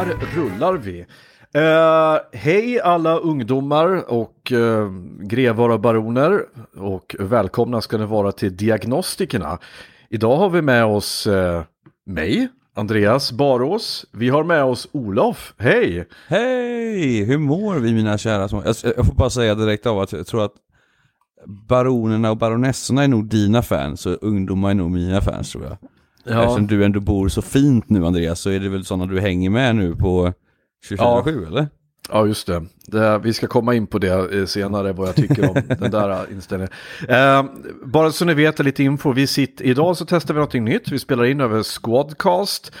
Där rullar vi. Uh, hej alla ungdomar och eh, uh, grevar och baroner och välkomna ska ni vara till Diagnostikerna. Idag har vi med oss uh, mig, Andreas Barås. Vi har med oss Olof. Hej! Hej! Hur mår vi mina kära små? Jag, jag får bara säga direkt av att jag tror att baronerna och baronessorna är nog dina fans och ungdomar är nog mina fans tror jag. Ja. Eftersom du ändå bor så fint nu Andreas så är det väl sådana du hänger med nu på 24-7 Ja. eller? Ja, just det. det. Vi ska komma in på det eh, senare, vad jag tycker om den där eh, inställningen. Eh, bara så ni vet lite info, vi sitter, idag så testar vi någonting nytt. Vi spelar in över Squadcast.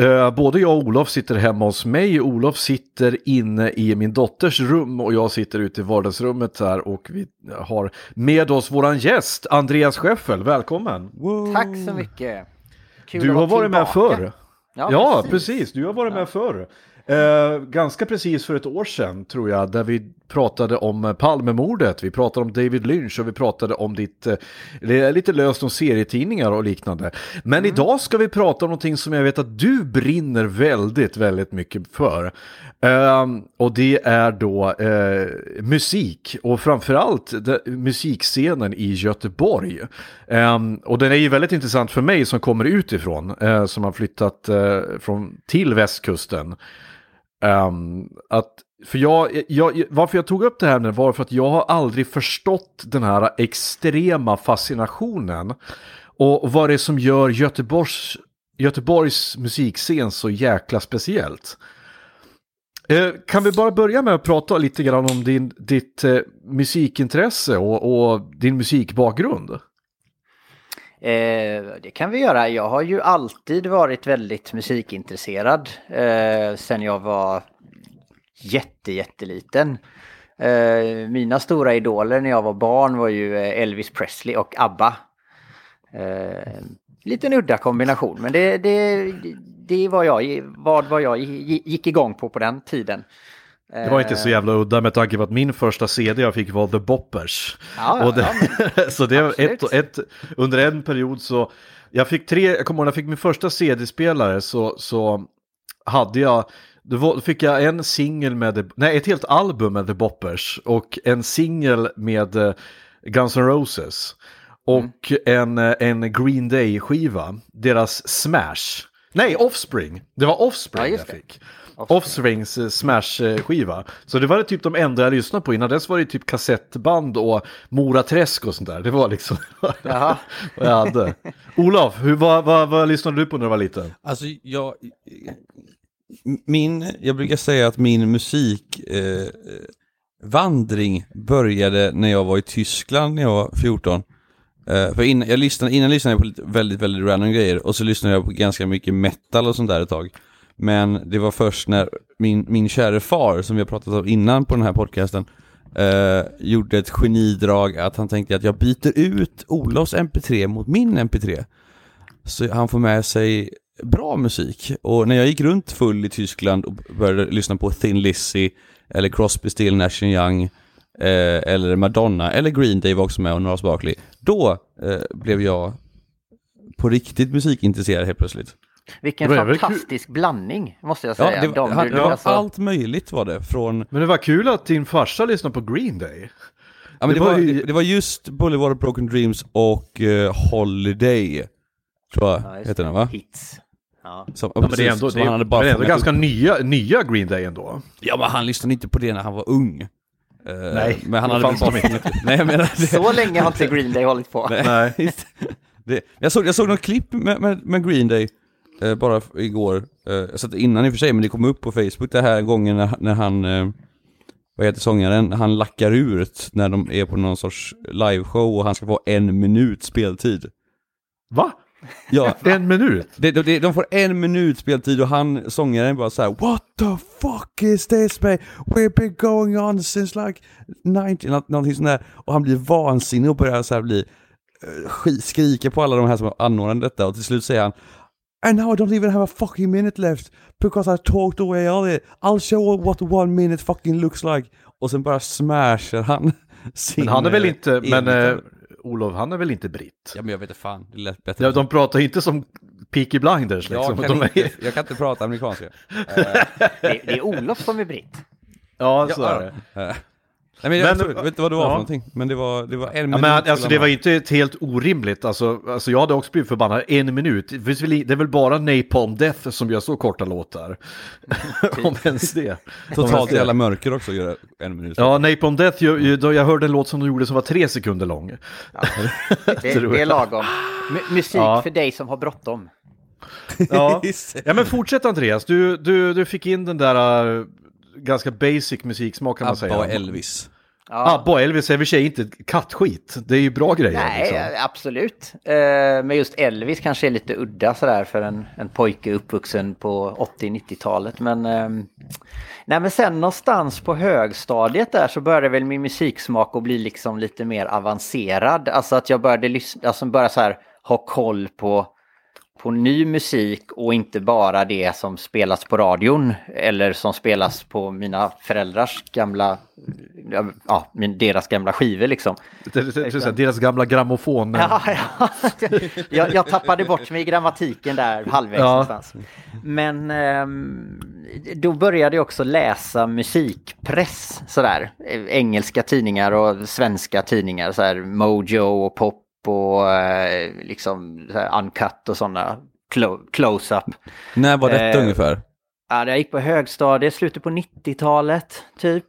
Eh, både jag och Olof sitter hemma hos mig. Olof sitter inne i min dotters rum och jag sitter ute i vardagsrummet här och vi har med oss våran gäst, Andreas Scheffel. Välkommen! Tack så mycket. Kul Du att har vara varit med förr. Ja, Ja, precis. precis. Du har varit med förr. Eh, ganska precis för ett år sedan tror jag, där vi pratade om Palmemordet, vi pratade om David Lynch och vi pratade om ditt, eh, li- lite löst om serietidningar och liknande. Men idag ska vi prata om någonting som jag vet att du brinner väldigt, väldigt mycket för. Ehm, och det är då eh, musik och framförallt de, musikscenen i Göteborg. Ehm, och den är ju väldigt intressant för mig som kommer utifrån, eh, som har flyttat eh, från, till västkusten. Ehm, att, för jag, jag, varför jag tog upp det här nu var för att jag har aldrig förstått den här extrema fascinationen. Och, vad det är som gör Göteborgs, Göteborgs musikscen så jäkla speciellt. Eh, Kan vi bara börja med att prata lite grann om din, ditt eh, musikintresse och, och din musikbakgrund? Eh, det kan vi göra. Jag har ju alltid varit väldigt musikintresserad eh, sen jag var jätte, jätteliten. Eh, mina stora idoler när jag var barn var ju eh, Elvis Presley och ABBA. Eh, liten udda kombination, men det, det, det var jag, vad var jag gick igång på på den tiden. Det var inte så jävla udda med tanke på att min första CD jag fick var The Boppers. Ja, ja, det, så det var ett, ett, under en period så, jag fick tre, jag kommer ihåg när jag fick min första CD-spelare så, så hade jag, då fick jag en singel med, nej ett helt album med The Boppers och en singel med eh, Guns N' Roses. Och en, eh, en Green Day-skiva, deras Smash. Nej, Offspring. Det var Offspring Ja, jag det. fick. Offsprings eh, Smash-skiva. Så det var typ de enda jag lyssnade på. Innan dess var det typ kassettband och Mora Träsk och sånt där. Det var liksom vad jag hade. Olof, hur, vad, vad, vad lyssnade du på när du var liten? Alltså jag... Min, jag brukar säga att min musikvandring eh, började när jag var i Tyskland när jag var 14. Eh, för innan jag, lyssnade, innan lyssnade jag på lite, väldigt, väldigt random grejer och så lyssnade jag på ganska mycket metal och sånt där ett tag. Men det var först när min, min käre far, som vi har pratat om innan på den här podcasten, eh, gjorde ett genidrag att han tänkte att jag byter ut Olofs MP3 mot min MP3. Så han får med sig bra musik. Och när jag gick runt full i Tyskland och började lyssna på Thin Lizzy, eller Crosby, Still, Nash Young, eh, eller Madonna, eller Green Day var också med och Norris Barkley. Då eh, blev jag på riktigt musikintresserad helt plötsligt. Vilken fantastisk blandning måste jag Ja, säga. det, De, han, du- det var alltså- allt möjligt var det. Från, Men det var kul att din farsa lyssnade på Green Day. ja, men Det det, var ju- det, det var just Boulevard of Broken Dreams och eh, Holiday, tror jag Ja, heter den det. va? Hits. Ja. Som, Ja, men det är ändå, det är, han hade men bara det är ändå ganska upp. nya, nya Green Day ändå. Ja men han lyssnade inte på det när han var ung. Eh, Nej, men han hade fanns bara de upp- Nej, menar det. Så länge har inte Green Day hållit på. Nej. just det. Jag, såg, jag såg något klipp med, med, med Green Day eh, bara igår. Eh, jag satt innan i och för sig, men det kom upp på Facebook det här gången när, när han, vad heter sångaren, han lackar ut när de är på någon sorts liveshow och han ska få en minut speltid. Va? Ja, En minut? de, de, de får en minut speltid och han, sångaren bara så här: What the fuck is this man? We've been going on since like 90, nå- någonting sånt där. Och han blir vansinnig och börjar så här bli, eh, skri- skrika på alla de här som anordnade detta och till slut säger han And now I don't even have a fucking minute left because I talked away all it. I'll show what one minute fucking looks like. Och sen bara smashar han sin Men han är väl eh, inte, men eh, Olof, han är väl inte britt? Ja men jag vet inte fan, det lät bättre. Ja, de pratar inte som Peaky Blinders liksom. jag, kan de är... inte, jag kan inte prata amerikanska. Det, det är Olof som är britt. Ja, så är det. Nej men jag Men- tror, vet inte vad det var ja. för någonting, men det var, det var en Ja, minut. men alltså det var inte ett helt orimligt, alltså, alltså jag hade också blivit förbannad, en minut, det, det är väl bara Napalm Death som gör så korta låtar. Om ens det. Totalt det. jävla mörker också gör en minut. Ja, Napalm Death, jag, jag, jag hörde en låt som de gjorde som var tre sekunder lång. Det, Tror det är jag. lagom. M- musik Ja. för dig som har bråttom. Ja, det. ja men fortsätt Andreas, du, du, du fick in den där uh, ganska basic musiksmak kan man säga. Abba och Elvis. Ja. Abba och Elvis är i och för sig inte kattskit, det är ju bra grejer. Nej, liksom. absolut. Eh, Men just Elvis kanske är lite udda sådär för en, en pojke uppvuxen på 80-90-talet. Men, ehm, nej, men sen någonstans på högstadiet där så började väl min musiksmak att bli liksom lite mer avancerad. Alltså att jag började, lyssna, alltså började så här, ha koll på på ny musik och inte bara det som spelas på radion eller som spelas på mina föräldrars gamla, ja, min- deras gamla skivor liksom. Deras gamla grammofon. Ja, ja. Jag, jag tappade bort mig i grammatiken där halvvägs Ja. någonstans. Men ehm, då började jag också läsa musikpress sådär. Engelska tidningar och svenska tidningar, så här Mojo och Pop och eh, liksom så här Uncut och sådana. Clo- Close-up. När var detta Eh, ungefär? Ja, jag gick på högstadiet, slutet på 90-talet typ.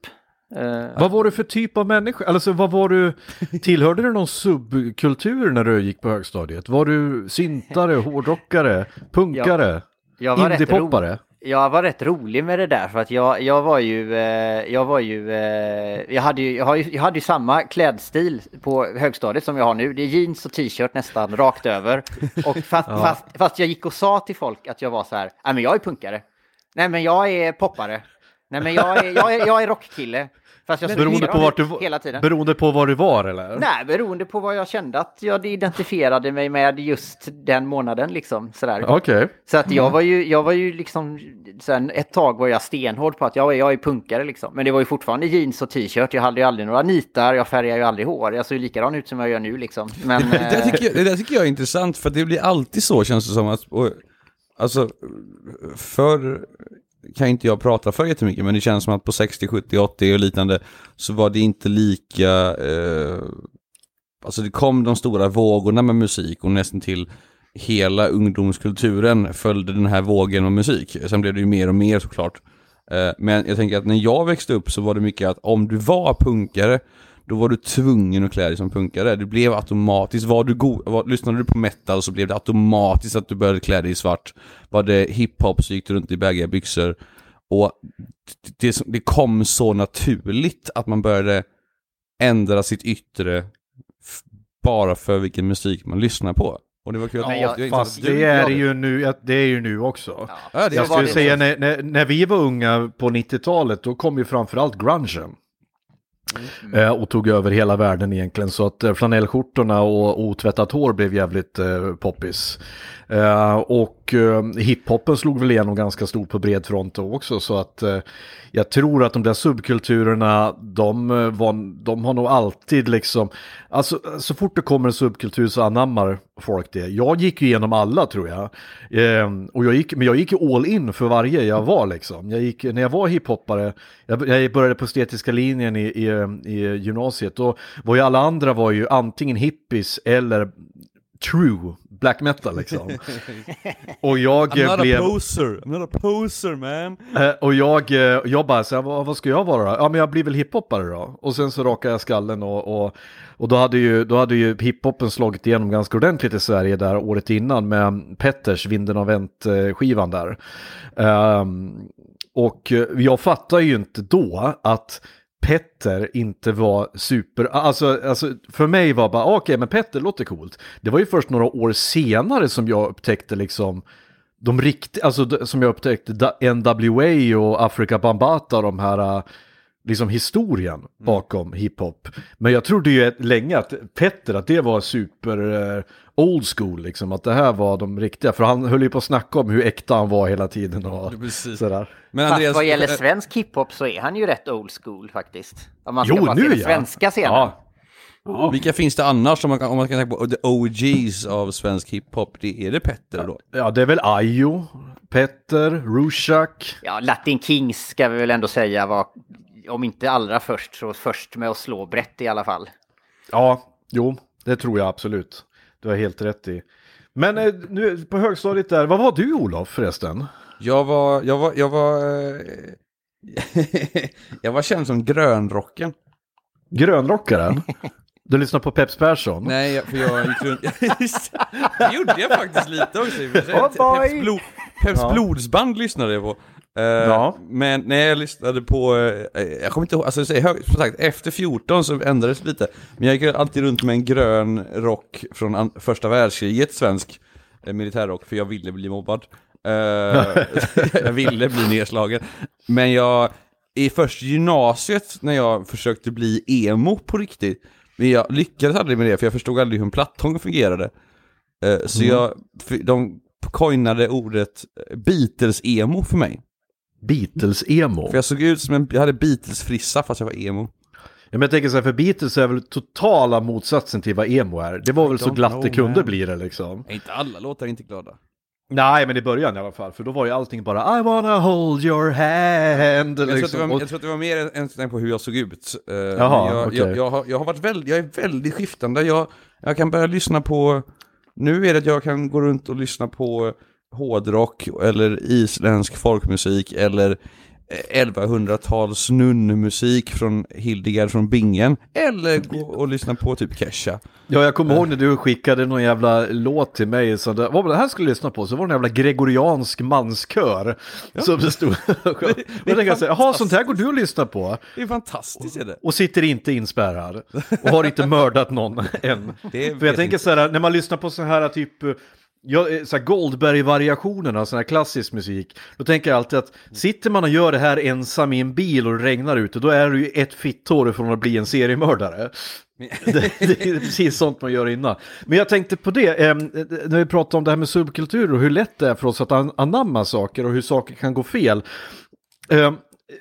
Eh, Vad var du för typ av människa? Alltså vad var du, tillhörde du någon subkultur när du gick på högstadiet? Var du syntare, hårdrockare, punkare, jag var rätt ro- indiepoppare? Jag var rätt rolig med det där för att jag, jag var ju, eh, jag var ju, eh, jag hade ju, jag, har ju, jag hade ju samma klädstil på högstadiet som jag har nu. Det är jeans och t-shirt nästan rakt över. Och fast, fast, fast jag gick och sa till folk att jag var så här, nej men jag är punkare. Nej men jag är poppare. Nej men jag är, jag är, jag är rockkille. Fast jag Beroende på vart du hela tiden. Beroende på var du var eller? Nej, beroende på vad jag kände att jag identifierade mig med just den månaden liksom. Sådär. Okej. Så att jag var ju, jag var ju liksom, sen ett tag var jag stenhård på att jag, jag är punkare liksom. Men det var ju fortfarande jeans och t-shirt, jag hade ju aldrig några nitar, jag färgade ju aldrig hår. Jag såg ju likadan ut som jag gör nu liksom. Men, Det, där eh, tycker jag, det där tycker jag är intressant för det blir alltid så känns det som att, och, alltså, för kan inte jag prata för jättemycket men det känns som att på 60, 70, 80 och liknande så var det inte lika, eh, alltså det kom de stora vågorna med musik och nästan till hela ungdomskulturen följde den här vågen av musik. Sen blev det ju mer och mer såklart. Eh, Men jag tänker att när jag växte upp så var det mycket att om du var punkare då var du tvungen att klä dig som punkare. Det blev automatiskt, var du go- var, lyssnade du på metal så blev det automatiskt att du började klä dig i svart. Var det hiphop så gick du runt i baggiga byxor. Och det, det kom så naturligt att man började ändra sitt yttre bara för vilken musik man lyssnar på. Och det var kul att Men jag- Fast det är ju nu, ja, det är ju nu också. Ja, Jag skulle säga när, när, när vi var unga på 90-talet då kom ju framförallt grungen. Mm. Eh, och tog över hela världen egentligen så att eh, flanellskjortorna och otvättat hår blev jävligt eh, poppis. Eh, och eh, hiphopen slog väl igenom ganska stort på bred front då också så att eh, jag tror att de där subkulturerna de, eh, var, de har nog alltid liksom, alltså så fort det kommer en subkultur så anammar folk det. Jag gick ju igenom alla tror jag. Eh, och jag gick, men jag gick ju all in för varje jag var liksom. Jag gick, när jag var hiphoppare, jag, jag började på estetiska linjen i, i, i gymnasiet, då var ju alla andra var ju antingen hippies eller true black metal liksom. och jag I'm not blev... a poser, I'm not a poser man. Eh, och jag, eh, jag bara, så här, vad, vad ska jag vara då? Ja men jag blir väl hiphoppare då. Och sen så rakade jag skallen och, och, och då hade ju, då hade ju hiphopen slagit igenom ganska ordentligt i Sverige där året innan med Petters Vinden av Vänt-skivan där. Ehm, och jag fattar ju inte då att Petter inte var super, alltså, alltså för mig var bara okej men Petter låter coolt. Det var ju först några år senare som jag upptäckte liksom de riktiga, alltså som jag upptäckte NWA och Afrika Bambata de här liksom historien bakom hiphop. Men jag trodde ju länge att Petter, att det var super äh, old school liksom, att det här var de riktiga, för han höll ju på att snacka om hur äkta han var hela tiden och Precis. sådär. Men Fast Andreas, vad gäller svensk hiphop så är han ju rätt old school faktiskt. Om man ska Jo, bara nu se den ja. svenska scenen. Ja, Ja. vilka finns det annars om man kan, om man kan tänka på the OGs av svensk hiphop? Det är det Petter då? ja, det är väl Ayo, Petter, Rushak. Ja, Latin Kings ska vi väl ändå säga var, om inte allra först, så först med att slå brett i alla fall. Ja, jo, det tror jag absolut. Du har helt rätt i. Men eh, nu på högstadiet där, vad var du Olof förresten? Jag var, jag var, jag var, eh, jag var känd som grönrocken. Grönrockaren? Du lyssnar på Peps Persson? Nej, för jag gick runt... Det, gjorde jag faktiskt lite också. i och för sig. Boy! Peps, blod, Peps Ja. blodsband lyssnade jag på. Eh, Ja. Men när jag lyssnade på, eh, jag kommer inte ihåg, alltså som sagt, efter 14 så ändrades det lite. Men jag gick alltid runt med en grön rock från första världskriget, svensk eh, militärrock, för jag ville bli mobbad. Eh, jag ville bli nedslagen. Men jag, i först gymnasiet när jag försökte bli emo på riktigt, men jag lyckades aldrig med det för jag förstod aldrig hur en plattång fungerade. Eh, Så jag, för de coinade ordet Beatles-emo för mig. Beatles-emo? För jag såg ut som en, jag hade Beatles-frissa fast jag var emo. Ja, men jag tänker så här, för Beatles är väl totala motsatsen till vad emo är. Det var väl så glatt det know, kunde man. bli det liksom. Inte alla låtar är inte glada. Nej, men i början i alla fall, för då var ju allting bara I wanna hold your hand. Jag, tror att Liksom. det var, jag tror att det var mer än än på hur jag såg ut. Eh, Jaha, jag, okej. jag, jag, har, jag har varit väldigt, jag är väldigt skiftande. Jag, jag kan börja lyssna på, nu är det att jag kan gå runt och lyssna på hårdrock eller isländsk folkmusik eller eh, 1100-tals nunnmusik från Hildegard från Bingen. Eller gå och lyssna på typ Kesha. Ja, jag kommer ihåg när du skickade någon jävla låt till mig. Så det, vad var det här skulle lyssna på? Så var det en jävla gregoriansk manskör. Som det stod. och jag tänkte jaha, sånt här går du att lyssna på. Det är fantastiskt är det. Och sitter inte inspärrad. Och har inte mördat någon än. Det För jag tänker inte. så här, när man lyssnar på så här typ... Ja, eh, så Goldberg-variationerna, sån här klassisk musik. Då tänker jag alltid att sitter man och gör det här ensam i en bil och det regnar ute, då är du ju ett fitthår från att bli en seriemördare. det, det är precis sånt man gör innan. Men jag tänkte på det, eh, när vi pratar om det här med subkultur och hur lätt det är för oss att an- anamma saker och hur saker kan gå fel. Eh,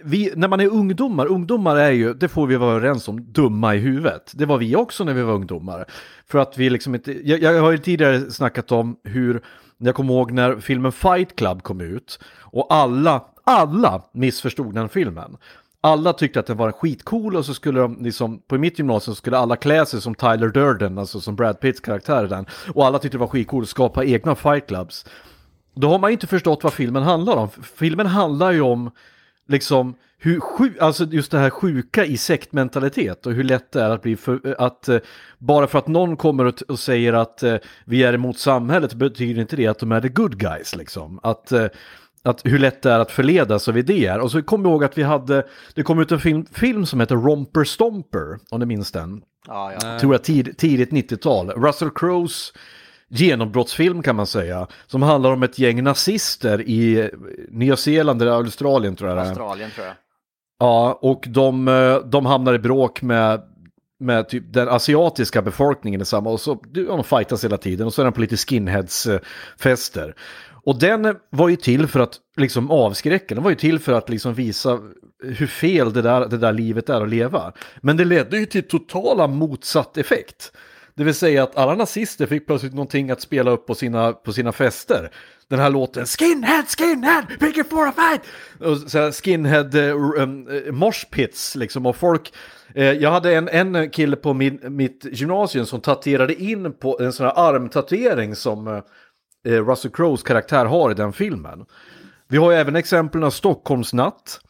vi, när man är ungdomar, ungdomar är ju, det får vi vara överens om, dumma i huvudet. Det var vi också när vi var ungdomar. För att vi liksom inte, jag, jag har ju tidigare snackat om hur, jag kommer ihåg när filmen Fight Club kom ut och alla, alla missförstod den filmen. Alla tyckte att den var skitcool och så skulle de, liksom, på mitt gymnasium skulle alla klä sig som Tyler Durden, alltså som Brad Pitts karaktär i den. Och alla tyckte det var skitcool att skapa egna fight clubs. Då har man inte förstått vad filmen handlar om. Filmen handlar ju om liksom hur sju, alltså just det här sjuka i sektmentalitet och hur lätt det är att bli för, att eh, bara för att någon kommer och, och säger att eh, vi är emot samhället betyder inte det att de är the good guys liksom. Att, eh, att hur lätt det är att förledas av idéer. Och så kom jag ihåg att vi hade, det kom ut en film, film som heter Romper Stomper, om ni minns den. Ja, ja. Tror jag tid, tidigt 90-tal. Russell Crowes genombrottsfilm kan man säga. Som handlar om ett gäng nazister i eh, Nya Zeeland eller Australien tror jag. Australien tror jag. Ja, och de, eh, de hamnar i bråk med, med typ den asiatiska befolkningen i samma och så ja, de fightas hela tiden och så är de på lite skinheads-fester. Och den var ju till för att liksom avskräcka, den var ju till för att liksom visa hur fel det där, det där livet är att leva. Men det ledde ju till totala motsatt effekt. Det vill säga att alla nazister fick plötsligt någonting att spela upp på sina, på sina fester. Den här låten Skinhead, skinhead, pick it for a fight! Och så här skinhead uh, um, uh, moshpits liksom och folk eh, jag hade en, en kille på min, mitt gymnasium som tatuerade in på en sån här armtatuering som eh, Russell Crowes karaktär har i den filmen. Vi har ju även exemplen av Stockholmsnatt.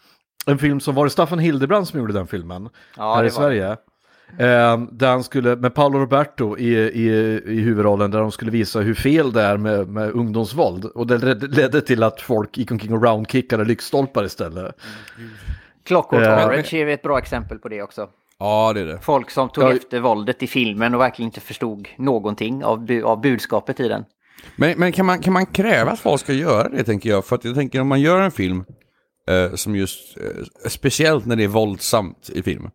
En film som var det Staffan Hildebrand som gjorde den filmen Ja, här i var Sverige. Eh, där han skulle, med Paolo Roberto i, i, i huvudrollen, där de skulle visa hur fel det är med, med ungdomsvåld. Och det ledde, till att folk gick omkring och roundkickade lyktstolpar istället. Clockwork Eh, Orange är ett bra exempel på det också. Ja, det är det. Folk som tog Ja. efter våldet i filmen och verkligen inte förstod någonting av, bu- av budskapet i den. Men, men kan, man, kan man kräva att folk ska göra det, tänker jag? För att jag tänker om man gör en film eh, som just, eh, speciellt när det är våldsamt i film.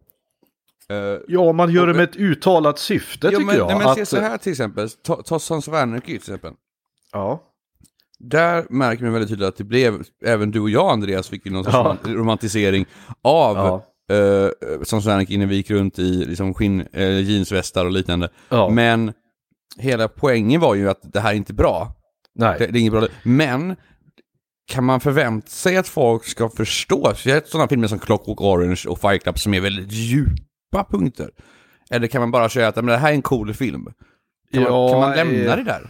Eh, Ja, man gör det med ett uttalat syfte ja, tycker men, jag. Nej, men se att, så här till exempel, ta, ta Sons of Anarchy till exempel. Ja. Där märker man väldigt tydligt att det blev, även du och jag Andreas fick ju någon sorts Ja. rom- romantisering av Ja. Sons of Anarchy när vi gick runt i liksom, skinn, eh, jeansvästar och liknande. Ja. Men hela poängen var ju att det här är inte bra. Nej. Det, det är inget bra. Men kan man förvänta sig att folk ska förstå, speciellt sådana filmer som Clockwork Orange och Fight Club som är väldigt djupa punkter? Eller kan man bara säga att men det här är en cool film? Kan, man, Ja, kan man lämna eh, det där?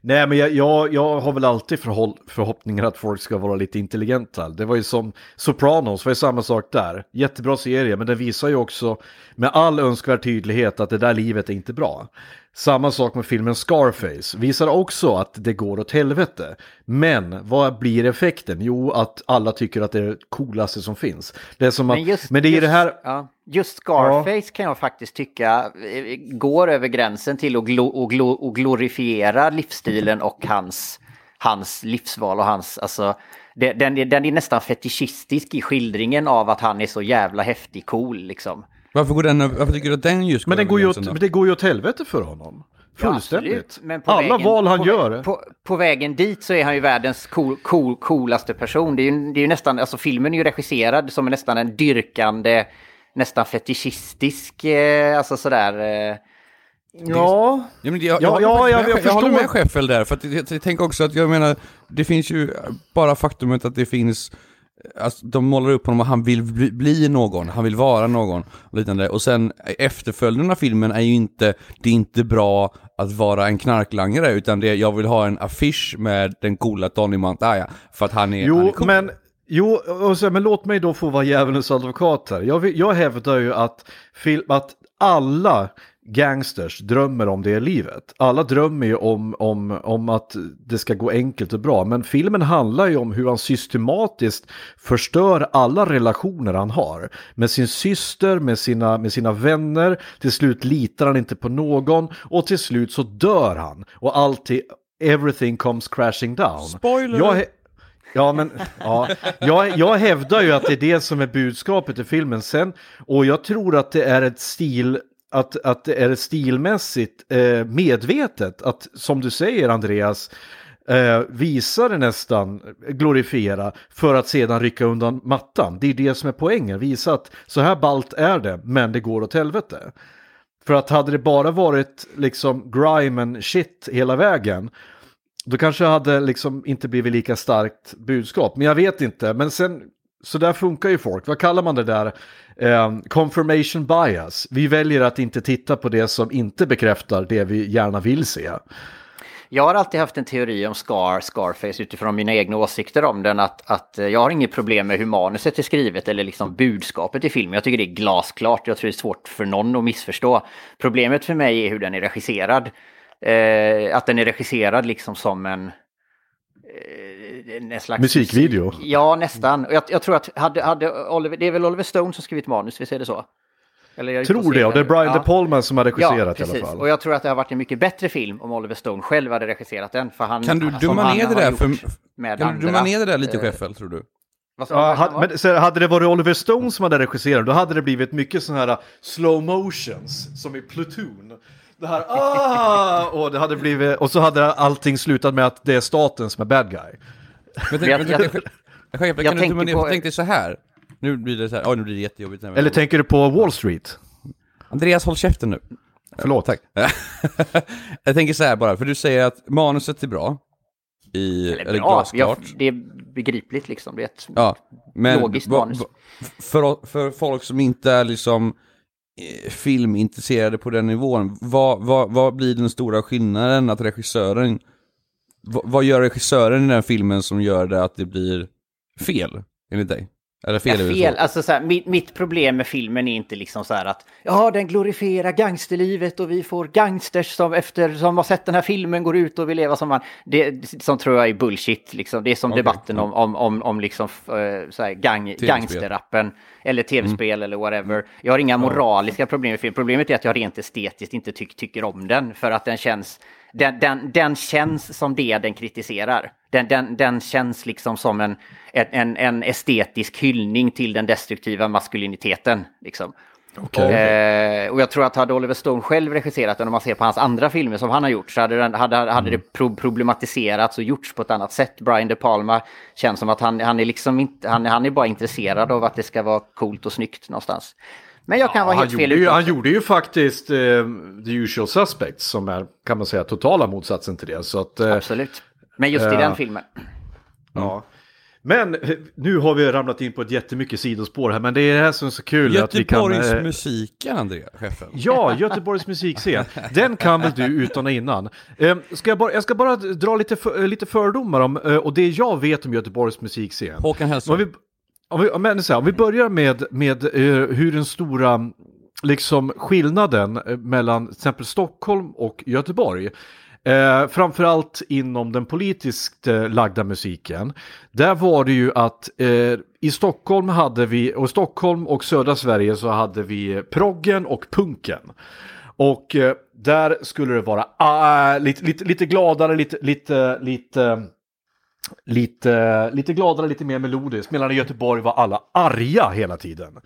Nej, men jag, jag, jag har väl alltid förhåll, förhoppningar att folk ska vara lite intelligenta. Det var ju som Sopranos, var ju samma sak där. Jättebra serie, men den visar ju också med all önskvärd tydlighet att det där livet är inte bra. Samma sak med filmen Scarface, visar också att det går åt helvete. Men vad blir effekten? Jo, att alla tycker att det är det coolaste som finns. Det är som att, men, det är just, det här... Ja, just Scarface kan jag faktiskt tycka eh, går över gränsen till att glo, och glo, och glorifiera livsstilen och hans, hans livsval och hans, alltså, det- den, är- den är nästan fetischistisk i skildringen av att han är så jävla häftig cool liksom. Varför, går den, varför tycker du att den just Men, den går ju åt, men det går ju åt helvete för honom. Ja, Fullständigt. på Alla vägen- val han på, gör. På, på vägen dit så är han ju världens cool, cool, coolaste person. Det är, ju, det är ju nästan, alltså filmen är ju regisserad som nästan en dyrkande, nästan fetischistisk, eh, alltså sådär. Eh, Ja, Ja, men jag, Ja, jag, ja, håller jag- med- jag jag håller med Scheffel där, för att jag, jag tänker också att jag menar, det finns ju bara faktumet att det finns, alltså, de målar upp honom och han vill bli, bli någon, han vill vara någon och liknande. Och sen efterföljden av filmen är ju inte, det är inte bra att vara en knarklangare, utan det är, jag vill ha en affisch med den coola Tony Montaya, för att han är, han är Jo, cool. men, jo och så, men låt mig då få vara djävulens advokat här. Jag, jag hävdar ju att, film, att alla gangsters drömmer om det livet. Alla drömmer ju om, om, om att det ska gå enkelt och bra. Men filmen handlar ju om hur han systematiskt förstör alla relationer han har. Med sin syster, med sina, med sina vänner. Till slut litar han inte på någon. Och till slut så dör han. Och alltid, everything comes crashing down. Spoiler! Jag, Ja, men ja, jag, jag hävdar ju att det är det som är budskapet i filmen sen. Och jag tror att det är ett stil, att, att det är stilmässigt eh, medvetet. Att som du säger Andreas, eh, visa det nästan, glorifiera, för att sedan rycka undan mattan. Det är det som är poängen, visa att så här balt är det, men det går åt helvete. För att hade det bara varit liksom grime and shit hela vägen, då kanske hade liksom inte blivit lika starkt budskap. Men jag vet inte, men sen, så där funkar ju folk. Vad kallar man det där? Eh, confirmation bias. Vi väljer att inte titta på det som inte bekräftar det vi gärna vill se. Jag har alltid haft en teori om Scar, Scarface utifrån mina egna åsikter om den. Att, att eh, jag har inget problem med hur manuset är skrivet eller liksom budskapet i filmen. Jag tycker det är glasklart. Jag tror det är svårt för någon att missförstå. Problemet för mig är hur den är regisserad. Eh, att den är regisserad liksom som en... Eh, Eh, en slags Musikvideo. Musik. Ja, nästan. Och Jag, jag tror att hade, hade Oliver, det är väl Oliver Stone som skrivit manus, visst är det så? Tror det, och det är Brian Ja. De Palma som har regisserat Ja, i alla precis. fall. Och jag tror att det har varit en mycket bättre film om Oliver Stone själv hade regisserat den. För han, Kan du dumma ner det där för... med Kan du andra. dumma ner det där lite Eh, Scheffel, tror du? Ja, hade, men, så hade det varit Oliver Stone som hade regisserat, då hade det blivit mycket sådana här slow motions, som i Platoon. Det här ah! Och, det hade blivit, och så hade allting slutat med att det är staten som är bad guy. Men tänk, Jag- men jag- jag kan du tänker dumma ner, på- tänk dig så här. Nu blir det så här, oj nu blir det jättejobbigt. Eller tänker du på Wall Street? Andreas, håll käften nu. Förlåt. Tack. jag tänker så här bara, för du säger att manuset är bra. I, Eller eller bra, ja, glasklart. det är begripligt liksom. Det är ett Ja, men logiskt va- manus. för, för folk som inte är liksom eh, filmintresserade på den nivån, vad, vad, vad blir den stora skillnaden att regissören, vad, gör regissören i den filmen som gör det att det blir fel, enligt dig? Eller fel Ja, fel. så? Alltså, så här, mitt, mitt problem med filmen är inte liksom så här att ja, den glorifierar gangsterlivet och vi får gangsters som efter som har sett den här filmen går ut och vill leva som man. Det som tror jag är bullshit. Liksom. Det är som Okej, debatten om, om, om, om liksom, eh, så här, gang, gangsterrappen eller tv-spel eller whatever. Jag har inga moraliska problem med filmen. Problemet är att jag rent estetiskt inte tyck, tycker om den för att den känns den, den, den känns som det den kritiserar. Den, den, den känns liksom som en, en, en estetisk hyllning till den destruktiva maskuliniteten. Liksom. Eh, och jag tror att hade Oliver Stone själv regisserat den, om man ser på hans andra filmer som han har gjort, så hade, den, hade, hade det pro problematiserats och gjorts på ett annat sätt. Brian De Palma känns som att han, han är liksom inte, han, han är bara intresserad av att det ska vara coolt och snyggt någonstans. Men jag kan vara han, helt fel gjorde ju, ute han gjorde ju faktiskt eh, The Usual Suspects som är, kan man säga, totala motsatsen till det. Så att, eh, Absolut. Men just i Eh, den filmen. ja. Men eh, nu har vi ramlat in på ett jättemycket sidospår här, men det är det här som är så kul att vi kan... Göteborgs eh, musiken, Andrea, chefen. Ja, Göteborgs musikscen. Den kan väl du utan och innan. Eh, ska jag, bara, jag ska bara dra lite, för, eh, lite fördomar om, eh, och det jag vet om Göteborgs musikscen. Håkan Hellström om vi, men så här, om vi börjar med, med eh, hur den stora liksom, skillnaden eh, mellan till exempel Stockholm och Göteborg. Eh, framförallt inom den politiskt eh, lagda musiken. Där var det ju att eh, i Stockholm hade vi, och Stockholm och södra Sverige så hade vi eh, proggen och punken. Och eh, där skulle det vara ah, lite, lite, lite gladare, lite, lite, lite lite, lite gladare, lite mer melodiskt. Medan i Göteborg var alla arga hela tiden.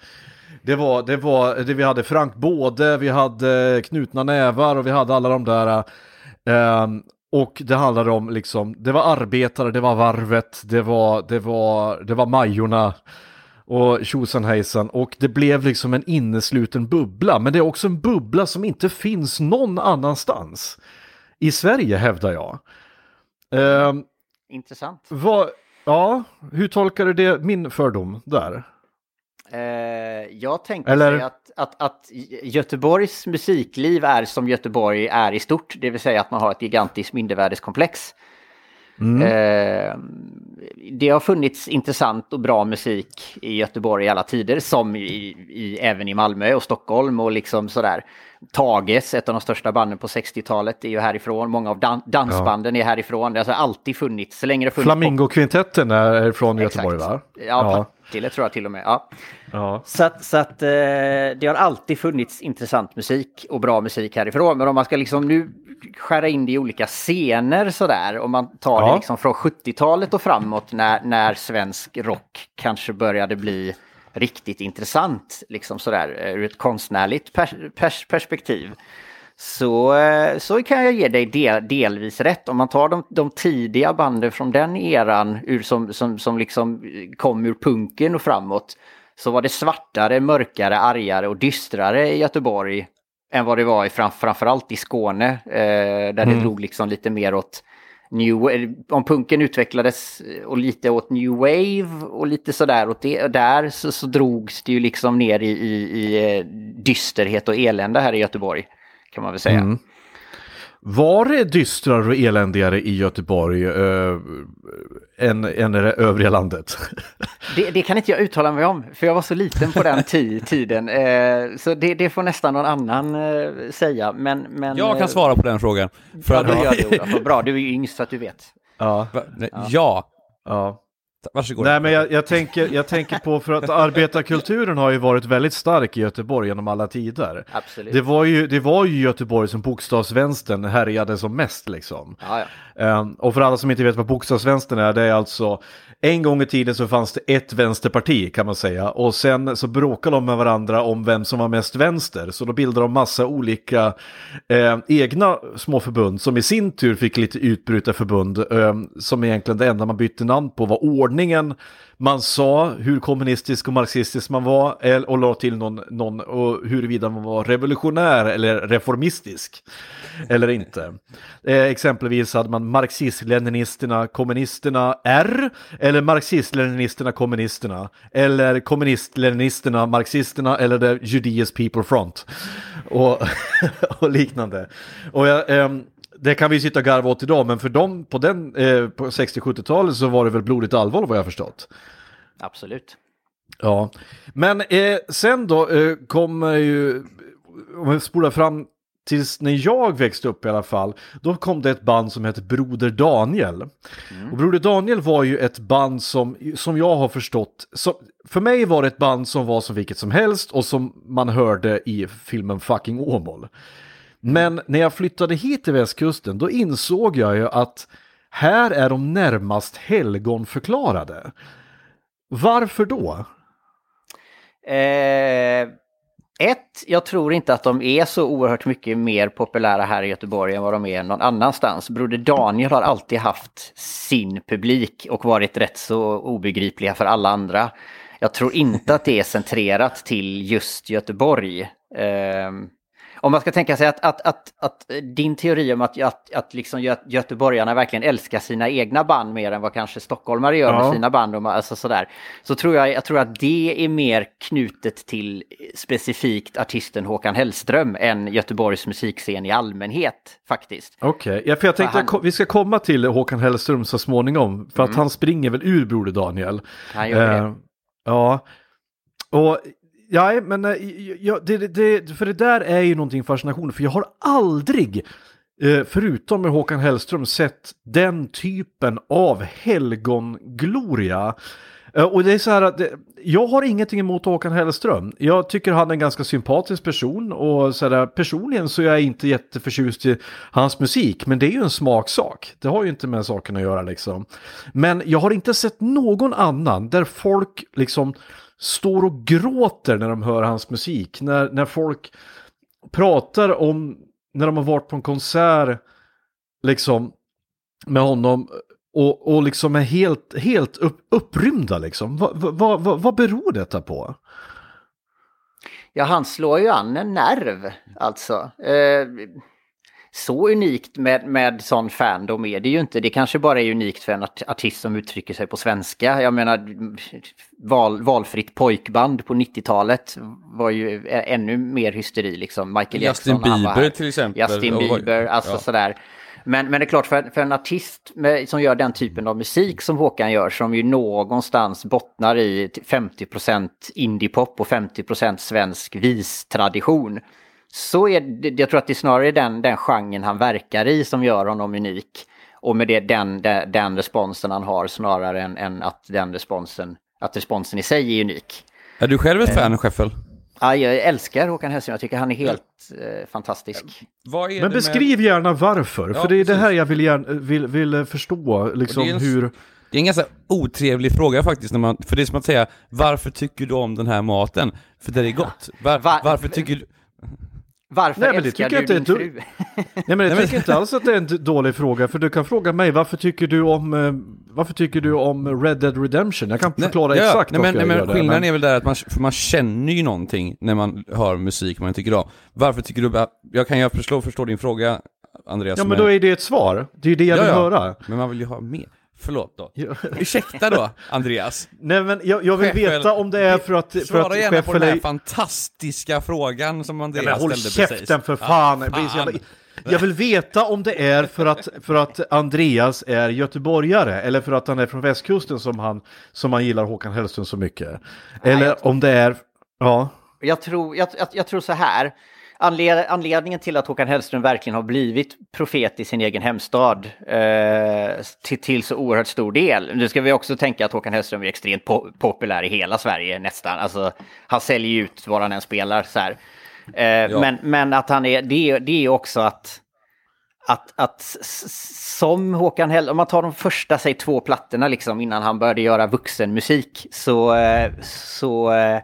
Det var, det var, det vi hade Frank Både, vi hade Knutna nävar och vi hade alla de där. Eh, och det handlade om liksom, det var arbetare, det var varvet, det var, det var, det var Majorna och tjosan hejsan. Och det blev liksom en innesluten bubbla. Men det är också en bubbla som inte finns någon annanstans. I Sverige hävdar jag. Eh, Intressant. vad, ja, hur tolkar du det, min fördom där? Eh, jag tänker Eller- att, att, att Göteborgs musikliv är som Göteborg är i stort, det vill säga att man har ett gigantiskt mindervärdeskomplex. Eh, det har funnits intressant och bra musik i Göteborg i alla tider, som i, i, även i Malmö och Stockholm och liksom sådär. Tages, ett av de största banden på 60-talet, är ju härifrån. Många av dan dansbanden är härifrån. Det har alltså alltid funnits, så länge det funnits Flamingokvintetten är från Exakt. Göteborg va? Ja, Ja. Partille tror jag till och med. Ja. ja. Så att, så att eh, det har alltid funnits intressant musik och bra musik härifrån. Men om man ska liksom nu skära in det i olika scener sådär. Om man tar Ja. det liksom från 70-talet och framåt när, när svensk rock kanske började bli riktigt intressant. Liksom sådär eh, ur ett konstnärligt pers pers perspektiv. Så, eh, så kan jag ge dig del, delvis rätt. Om man tar de, de tidiga banden från den eran ur, som, som, som liksom kom ur punken och framåt. Så var det svartare, mörkare, argare och dystrare i Göteborg än vad det var i fram, framförallt i Skåne. Eh, där det drog liksom lite mer åt New Om punken utvecklades eh, och lite åt New Wave och lite sådär åt det. Där så, så drogs det ju liksom ner i, i, i eh, dysterhet och elände här i Göteborg. Kan man väl säga. Mm. Var det dystrare och eländigare i Göteborg eh, än, än i det övriga landet? Det, det kan inte jag uttala mig om, för jag var så liten på den ti- tiden. Eh, så det, det får nästan någon annan eh, säga. Men, men, Jag eh, kan svara på den frågan. För Ja, att, du gör det Olof. Vad Bra, du är ju yngst så att du vet. ja. Ja. ja. Varsågod. Nej men jag, jag, tänker, jag tänker på för att arbetarkulturen har ju varit väldigt stark i Göteborg genom alla tider. Absolut. Det var ju, det var ju Göteborg som bokstavsvänstern härjade som mest liksom. Ja, ja. Ehm, och för alla som inte vet vad bokstavsvänstern är, det är alltså en gång i tiden så fanns det ett vänsterparti kan man säga och sen så bråkade de med varandra om vem som var mest vänster. Så då bildade de massa olika eh, egna små förbund som i sin tur fick lite utbrytarförbund eh, som egentligen det enda man bytte namn på var ordningen man sa hur kommunistisk och marxistisk man var och la till någon, någon och huruvida man var revolutionär eller reformistisk eller inte. Eh, exempelvis hade man marxist-leninisterna, kommunisterna R eller marxist-leninisterna, kommunisterna eller kommunist-leninisterna, marxisterna eller the Judeus People Front och, och liknande. Och jag, eh, det kan vi sitta och garva åt idag, men för dem på, den, eh, på 60-70-talet så var det väl blodigt allvar vad jag förstått. Absolut. Ja, men eh, sen då eh, kommer ju, om vi spolar fram tills när jag växte upp i alla fall, då kom det ett band som hette Broder Daniel. Och Broder Daniel var ju ett band som, som jag har förstått, som, för mig var det ett band som var som vilket som helst och som man hörde i filmen Fucking Åmål. Men när jag flyttade hit till västkusten då insåg jag ju att här är de närmast helgonförklarade. Varför då? Eh, ett, jag tror inte att de är så oerhört mycket mer populära här i Göteborg än vad de är någon annanstans. Broder Daniel har alltid haft sin publik och varit rätt så obegripliga för alla andra. Jag tror inte att det är centrerat till just Göteborg. Eh, om man ska tänka sig att, att, att, att din teori om att, att, att liksom gö göteborgarna verkligen älskar sina egna band mer än vad kanske stockholmare gör Ja. med sina band, och, alltså sådär, så tror jag, jag tror att det är mer knutet till specifikt artisten Håkan Hellström än Göteborgs musikscen i allmänhet faktiskt. Okej, ja, för jag tänkte han- att vi ska komma till Håkan Hellström så småningom. För att han springer väl ur Broder Daniel. Han gör det. Eh, ja, och Eh, ja, men ja, det, det, för det där är ju någonting fascination. För jag har aldrig, eh, förutom med Håkan Hellström, sett den typen av helgongloria. Eh, och det är så här att det, jag har ingenting emot Håkan Hellström. Jag tycker han är en ganska sympatisk person och så där, personligen så är jag inte jätteförtjust i hans musik. Men det är ju en smaksak. Det har ju inte med saken att göra liksom. Men jag har inte sett någon annan där folk liksom står och gråter när de hör hans musik. När, när folk pratar om när de har varit på en konsert liksom med honom och, och liksom är helt, helt upp, upprymda liksom. Vad va, va, vad beror detta på? Ja, han slår ju an en nerv alltså. Eh, så unikt med, med sån fandom är det ju inte. Det kanske bara är unikt för en art- artist som uttrycker sig på svenska. Jag menar, val, valfritt pojkband på 90-talet var ju ännu mer hysteri liksom. Michael Justin Jackson, var Bieber här. till exempel. Justin Bieber, alltså ja. sådär. Men, men det är klart, för, för en artist med, som gör den typen av musik som Håkan gör, som ju någonstans bottnar i 50% indiepop och 50% svensk vistradition, så är det, jag tror att det är snarare den, den genren han verkar i som gör honom unik. Och med det, den, den, den responsen han har snarare än, än att den responsen, att responsen i sig är unik. Är du själv ett fan, Scheffel? Ja, jag älskar Håkan Hellström, jag tycker han är helt eh, fantastisk. Är Men det beskriv gärna varför, Ja, för det är det precis. här jag vill, gärna, vill, vill förstå, liksom det är en- hur... Med, det är en ganska otrevlig fråga faktiskt, när man, för det är som att säga varför tycker du om den här maten? För det är gott. Var, Va- varför tycker du... Varför Nej, men det älskar tycker du din du- fru? Nej men jag tycker inte alls att det är en dålig fråga, för du kan fråga mig varför tycker du om, eh, varför tycker du om Red Dead Redemption? Jag kan förklara ja, exakt nej, men, nej, jag men Skillnaden det. är väl där att man, för man känner ju någonting när man hör musik man tycker om. Varför tycker du... Jag kan ju förstå, förstå din fråga, Andreas. Ja men är- då är det ett svar, det är ju det jag Ja, vill ja. höra. Men man vill ju ha mer. Förlåt då. Ja. Ursäkta då, Andreas. Nej men jag, jag vill Scheffel, veta om det är för att... För Svara att gärna på den här är- fantastiska frågan som Ja, Andreas men håll ställde precis. käften för fan! Ja, Precis, Jag, jag vill veta om det är för att, för att Andreas är göteborgare eller för att han är från västkusten som han, som han gillar Håkan Hellström så mycket. Eller jag- om det är... Ja. Jag tror, jag, jag, jag tror så här. Anled, anledningen till att Håkan Hellström verkligen har blivit profet i sin egen hemstad eh, till, till så oerhört stor del. Nu ska vi också tänka att Håkan Hellström är extremt po populär i hela Sverige nästan. Alltså, han säljer ut var han än spelar. Så här. Eh, men, men att han är, det, är- det är också att att, att som Håkan Hell, om man tar de första, säg två plattorna liksom innan han började göra vuxenmusik så, eh, så, eh,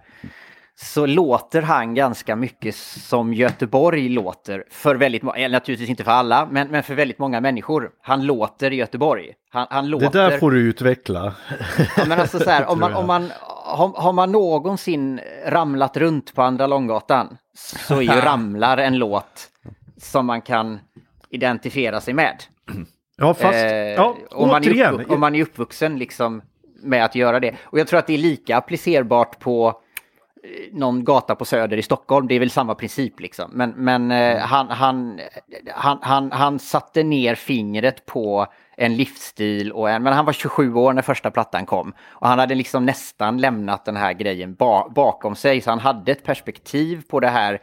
så låter han ganska mycket som Göteborg låter för väldigt många, naturligtvis inte för alla, men, men för väldigt många människor. Han låter Göteborg. Han, han låter... Det där får du utveckla. Ja, men alltså så här, om man, om man, har, har man någonsin ramlat runt på Andra Långgatan så är ju Ramlar en låt som man kan identifiera sig med. Ja, fast Eh, ja, om, man är återigen. uppvux- om man är uppvuxen liksom med att göra det. Och jag tror att det är lika applicerbart på någon gata på Söder i Stockholm. Det är väl samma princip liksom. Men, men eh, han, han, han, han, han satte ner fingret på en livsstil och en, men han var 27 år när första plattan kom. Och han hade liksom nästan lämnat den här grejen ba, bakom sig. Så han hade ett perspektiv på det här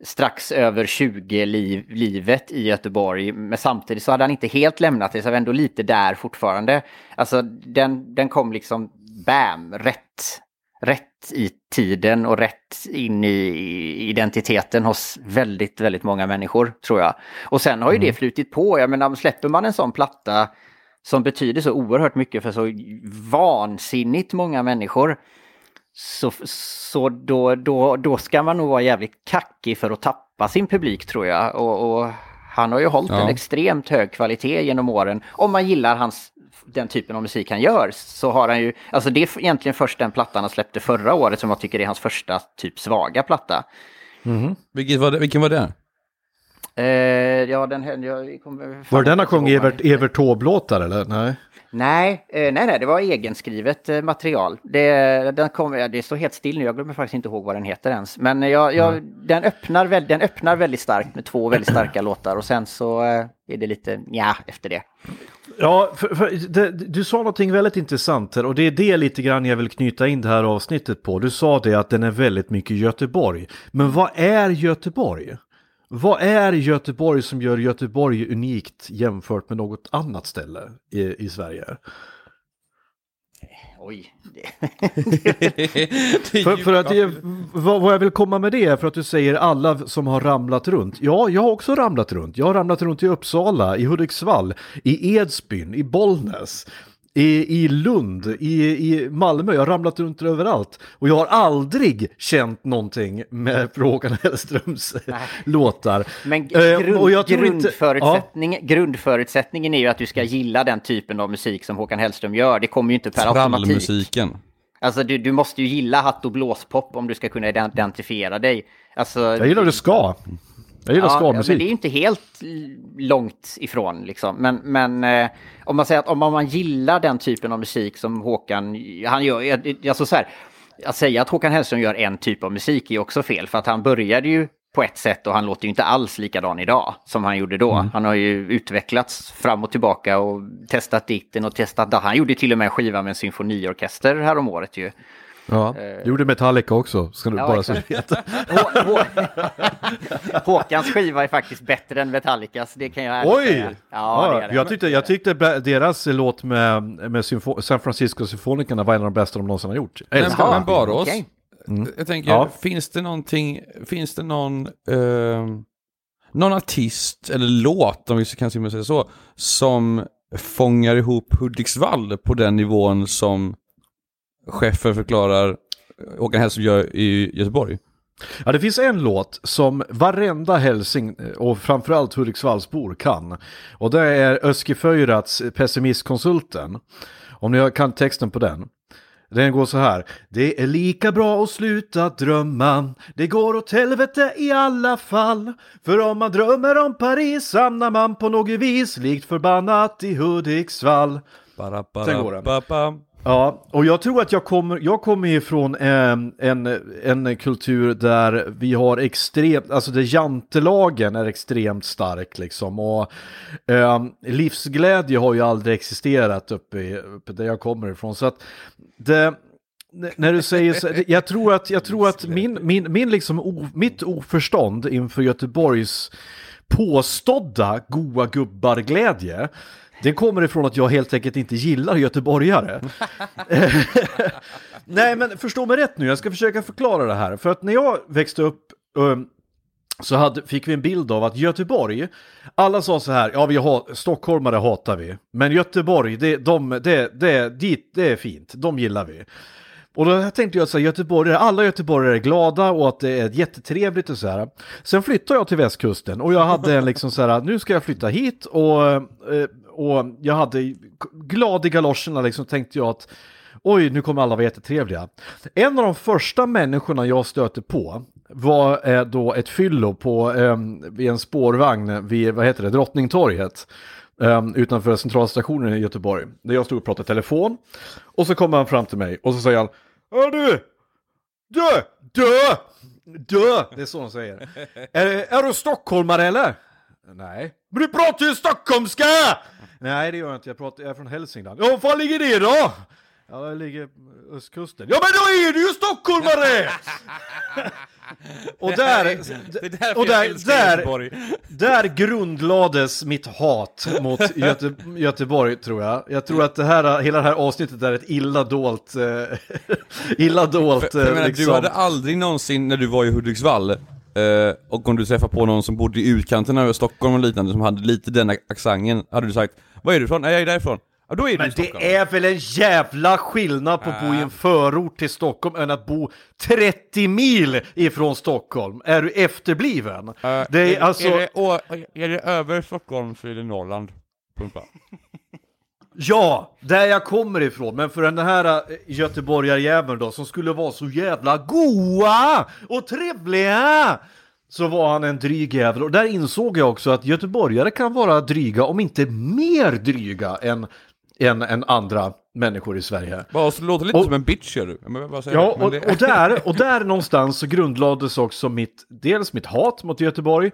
strax över 20-livet i Göteborg. Men samtidigt så hade han inte helt lämnat det, så var ändå lite där fortfarande. Alltså den, den kom liksom bam, rätt, rätt i tiden och rätt in i identiteten hos väldigt, väldigt många människor tror jag. Och sen har ju det flutit på. Jag menar, släpper man en sån platta som betyder så oerhört mycket för så vansinnigt många människor så, så då, då, då ska man nog vara jävligt kackig för att tappa sin publik tror jag. Och, och han har ju hållit Ja. en extremt hög kvalitet genom åren. Om man gillar hans, den typen av musik han gör så har han ju, alltså det är egentligen först den plattan han släppte förra året som jag tycker är hans första typ svaga platta. Vilket var det, vilken var det? Eh, ja, den höll jag... kommer Var den han sjöng Evert. Evert Taube-låtar eller? Nej. Nej, eh, nej, nej, det var egenskrivet eh, material. Det, den kom, ja, det står helt still nu, jag glömmer faktiskt inte ihåg vad den heter ens. Men jag, jag, den, öppnar väl, den öppnar väldigt starkt med två väldigt starka låtar och sen så eh, är det lite ja efter det. Ja, för, för, det, du sa någonting väldigt intressant här och det är det lite grann jag vill knyta in det här avsnittet på. Du sa det att den är väldigt mycket Göteborg. Men vad är Göteborg? Vad är Göteborg som gör Göteborg unikt jämfört med något annat ställe i, i Sverige? Oj. För, för att det, vad, vad jag vill komma med det är för att du säger alla som har ramlat runt. Ja, jag har också ramlat runt. Jag har ramlat runt i Uppsala, i Hudiksvall, i Edsbyn, i Bollnäs, i, i Lund, i, i Malmö. Jag har ramlat runt överallt. Och jag har aldrig känt någonting med Håkan Hellströms låtar. Men Eh, grund, och jag tror inte- grundförutsättning, grundförutsättningen är ju att du ska gilla den typen av musik som Håkan Hellström gör. Det kommer ju inte per automatik. Trallmusiken. Alltså du, du måste ju gilla hatt och blåspop om du ska kunna identifiera dig. Alltså, Jag gillar det ska. Jag gillar Ja, ja, men ska-musik. det är ju inte helt långt ifrån liksom. Men, men eh, om man säger att om man gillar den typen av musik som Håkan, han gör, jag- alltså så här, att säga att Håkan Hellström gör en typ av musik är också fel. För att han började ju på ett sätt och han låter ju inte alls likadan idag som han gjorde då. Han har ju utvecklats fram och tillbaka och testat ditten och testat datt. Han gjorde till och med en skiva med en symfoniorkester här om året ju. Ja. Gjorde Metallica också, ska du Ja, bara så du exakt. vet. Hå- Hå- Håkans skiva är faktiskt bättre än Metallicas, det kan jag ärligt Oj! säga. Ja, det är det. jag, tyckte, jag tyckte deras låt med, med symfo- San Francisco Symfonikerna var en av de bästa de någonsin har gjort. Men, Jaha, men Barås, okej. jag tänker, Ja. finns det någonting, finns det någon, eh, någon artist eller låt, om vi kan simma säga så, som fångar ihop Hudiksvall på den nivån som chefen förklarar Håkan Hellström gör i Göteborg? Ja, det finns en låt som varenda hälsing och framförallt Hudiksvallsbor kan. Och det är Öski Föjrats Pessimistkonsulten. Om ni kan texten på den. Den går så här. Det är lika bra att sluta drömma. Det går åt helvete i alla fall. För om man drömmer om Paris hamnar man på något vis likt förbannat i Hudiksvall. Bara, bara, Sen går den. ba, ba. Ja, och jag tror att jag kommer, jag kommer ifrån en, en, en kultur där vi har extremt, alltså där jantelagen är extremt stark liksom. Och eh, livsglädje har ju aldrig existerat uppe, i, uppe där jag kommer ifrån. Så att det, när du säger så, jag tror att, jag tror att min, min, min liksom, o, mitt oförstånd inför Göteborgs påstådda goa gubbar-glädje det kommer ifrån att jag helt enkelt inte gillar göteborgare. Nej, men förstå mig rätt nu, jag ska försöka förklara det här. För att när jag växte upp um, så hade, fick vi en bild av att Göteborg, alla sa så här, ja vi har, stockholmare hatar vi, men Göteborg, det, de, det, det, dit, det är fint, de gillar vi. Och då tänkte jag så här, Göteborg, alla göteborgare är glada och att det är jättetrevligt och så här. Sen flyttade jag till västkusten och jag hade en liksom så här, nu ska jag flytta hit och, eh, och jag hade glad i galoscherna liksom tänkte jag att oj, nu kommer alla vara jättetrevliga. En av de första människorna jag stötte på var eh, då ett fyllo på, eh, vid en spårvagn vid, vad heter det, Drottningtorget. Eh, utanför centralstationen i Göteborg. Där jag stod och pratade telefon. Och så kommer han fram till mig och så säger han Hör du! Dö! Dö! Dö! Det är så han säger. är, är du stockholmare eller? Nej. Men du pratar ju stockholmska! Nej det gör jag inte, jag, pratar, jag är från Hälsingland. Ja, var fan ligger det då? Ja, det ligger östkusten. Ja men då är du ju stockholmare! och där, och där, där, där grundlades mitt hat mot Göte, Göteborg tror jag. Jag tror att det här, hela det här avsnittet är ett illa dolt, eh, illa dolt För, för jag menar, eh, liksom. Du hade aldrig någonsin när du var i Hudiksvall eh, och om du träffade på någon som bodde i utkanten av Stockholm och liknande som hade lite den accenten, hade du sagt Var är du ifrån? Nej jag är därifrån. Ja då är du Men i Stockholm. det är väl en jävla skillnad på att bo i en förort till Stockholm än att bo 30 mil ifrån Stockholm. Är du efterbliven? det är, alltså... är, det, å, är det över Stockholm så är det Norrland. Pumpa. Ja, där jag kommer ifrån. Men för den här eh, göteborgarjäveln då, som skulle vara så jävla goa och trevliga, så var han en dryg jävel. Och där insåg jag också att göteborgare kan vara dryga, om inte mer dryga än, än, än andra människor i Sverige. Bara så låter lite Och- som en bitch gör du. Ja, och, det- och, där, och där någonstans så grundlades också mitt, dels mitt hat mot Göteborg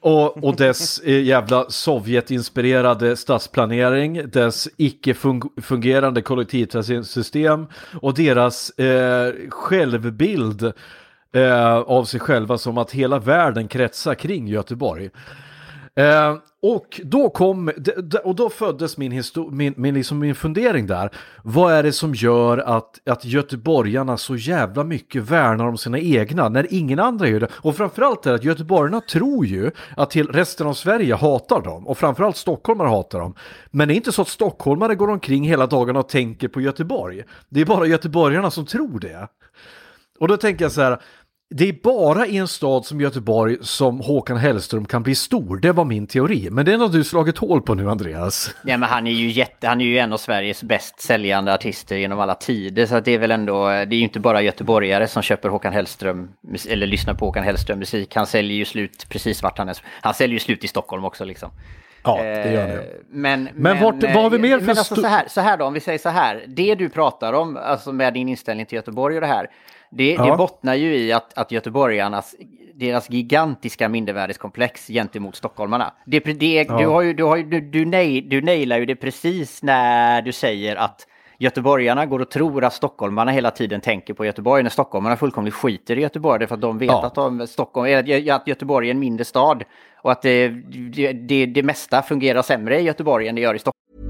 och, och dess eh, jävla Sovjetinspirerade stadsplanering, dess icke-fungerande kollektivtrafiksystem och deras eh, självbild eh, av sig själva som att hela världen kretsar kring Göteborg. Eh, och då kom, och då föddes min, min, min, liksom min fundering där. Vad är det som gör att, att göteborgarna så jävla mycket värnar om sina egna när ingen andra gör det? Och framförallt är det att göteborgarna tror ju att till resten av Sverige hatar dem. Och framförallt stockholmare hatar dem. Men det är inte så att stockholmare går omkring hela dagarna och tänker på Göteborg. Det är bara göteborgarna som tror det. Och då tänker jag så här, det är bara i en stad som Göteborg som Håkan Hellström kan bli stor. Det var min teori. Men den har du slagit hål på nu, Andreas. Ja, men han är ju jätte, han är ju en av Sveriges bäst säljande artister genom alla tider. Så det är väl ändå, det är ju inte bara göteborgare som köper Håkan Hellström, eller lyssnar på Håkan Hellström musik. Han säljer ju slut precis vart han är. Han säljer ju slut i Stockholm också liksom. Ja, det gör Eh, det. Men, Men vart- vad har vi mer för Men alltså så här, så här då, om vi säger så här. Det du pratar om, alltså med din inställning till Göteborg och det här. Det, Ja. det bottnar ju i att, att göteborgarnas, deras gigantiska mindervärdeskomplex gentemot stockholmarna. Det, det, du, har ju, du, har ju, du, du, nej, du nailar ju det precis när du säger att göteborgarna går och tror att stockholmarna hela tiden tänker på Göteborg när stockholmarna fullkomligt skiter i Göteborg därför att de vet Ja. att, de, Stockholm, att Göteborg är en mindre stad och att det, det, det, det mesta fungerar sämre i Göteborg än det gör i Stockholm.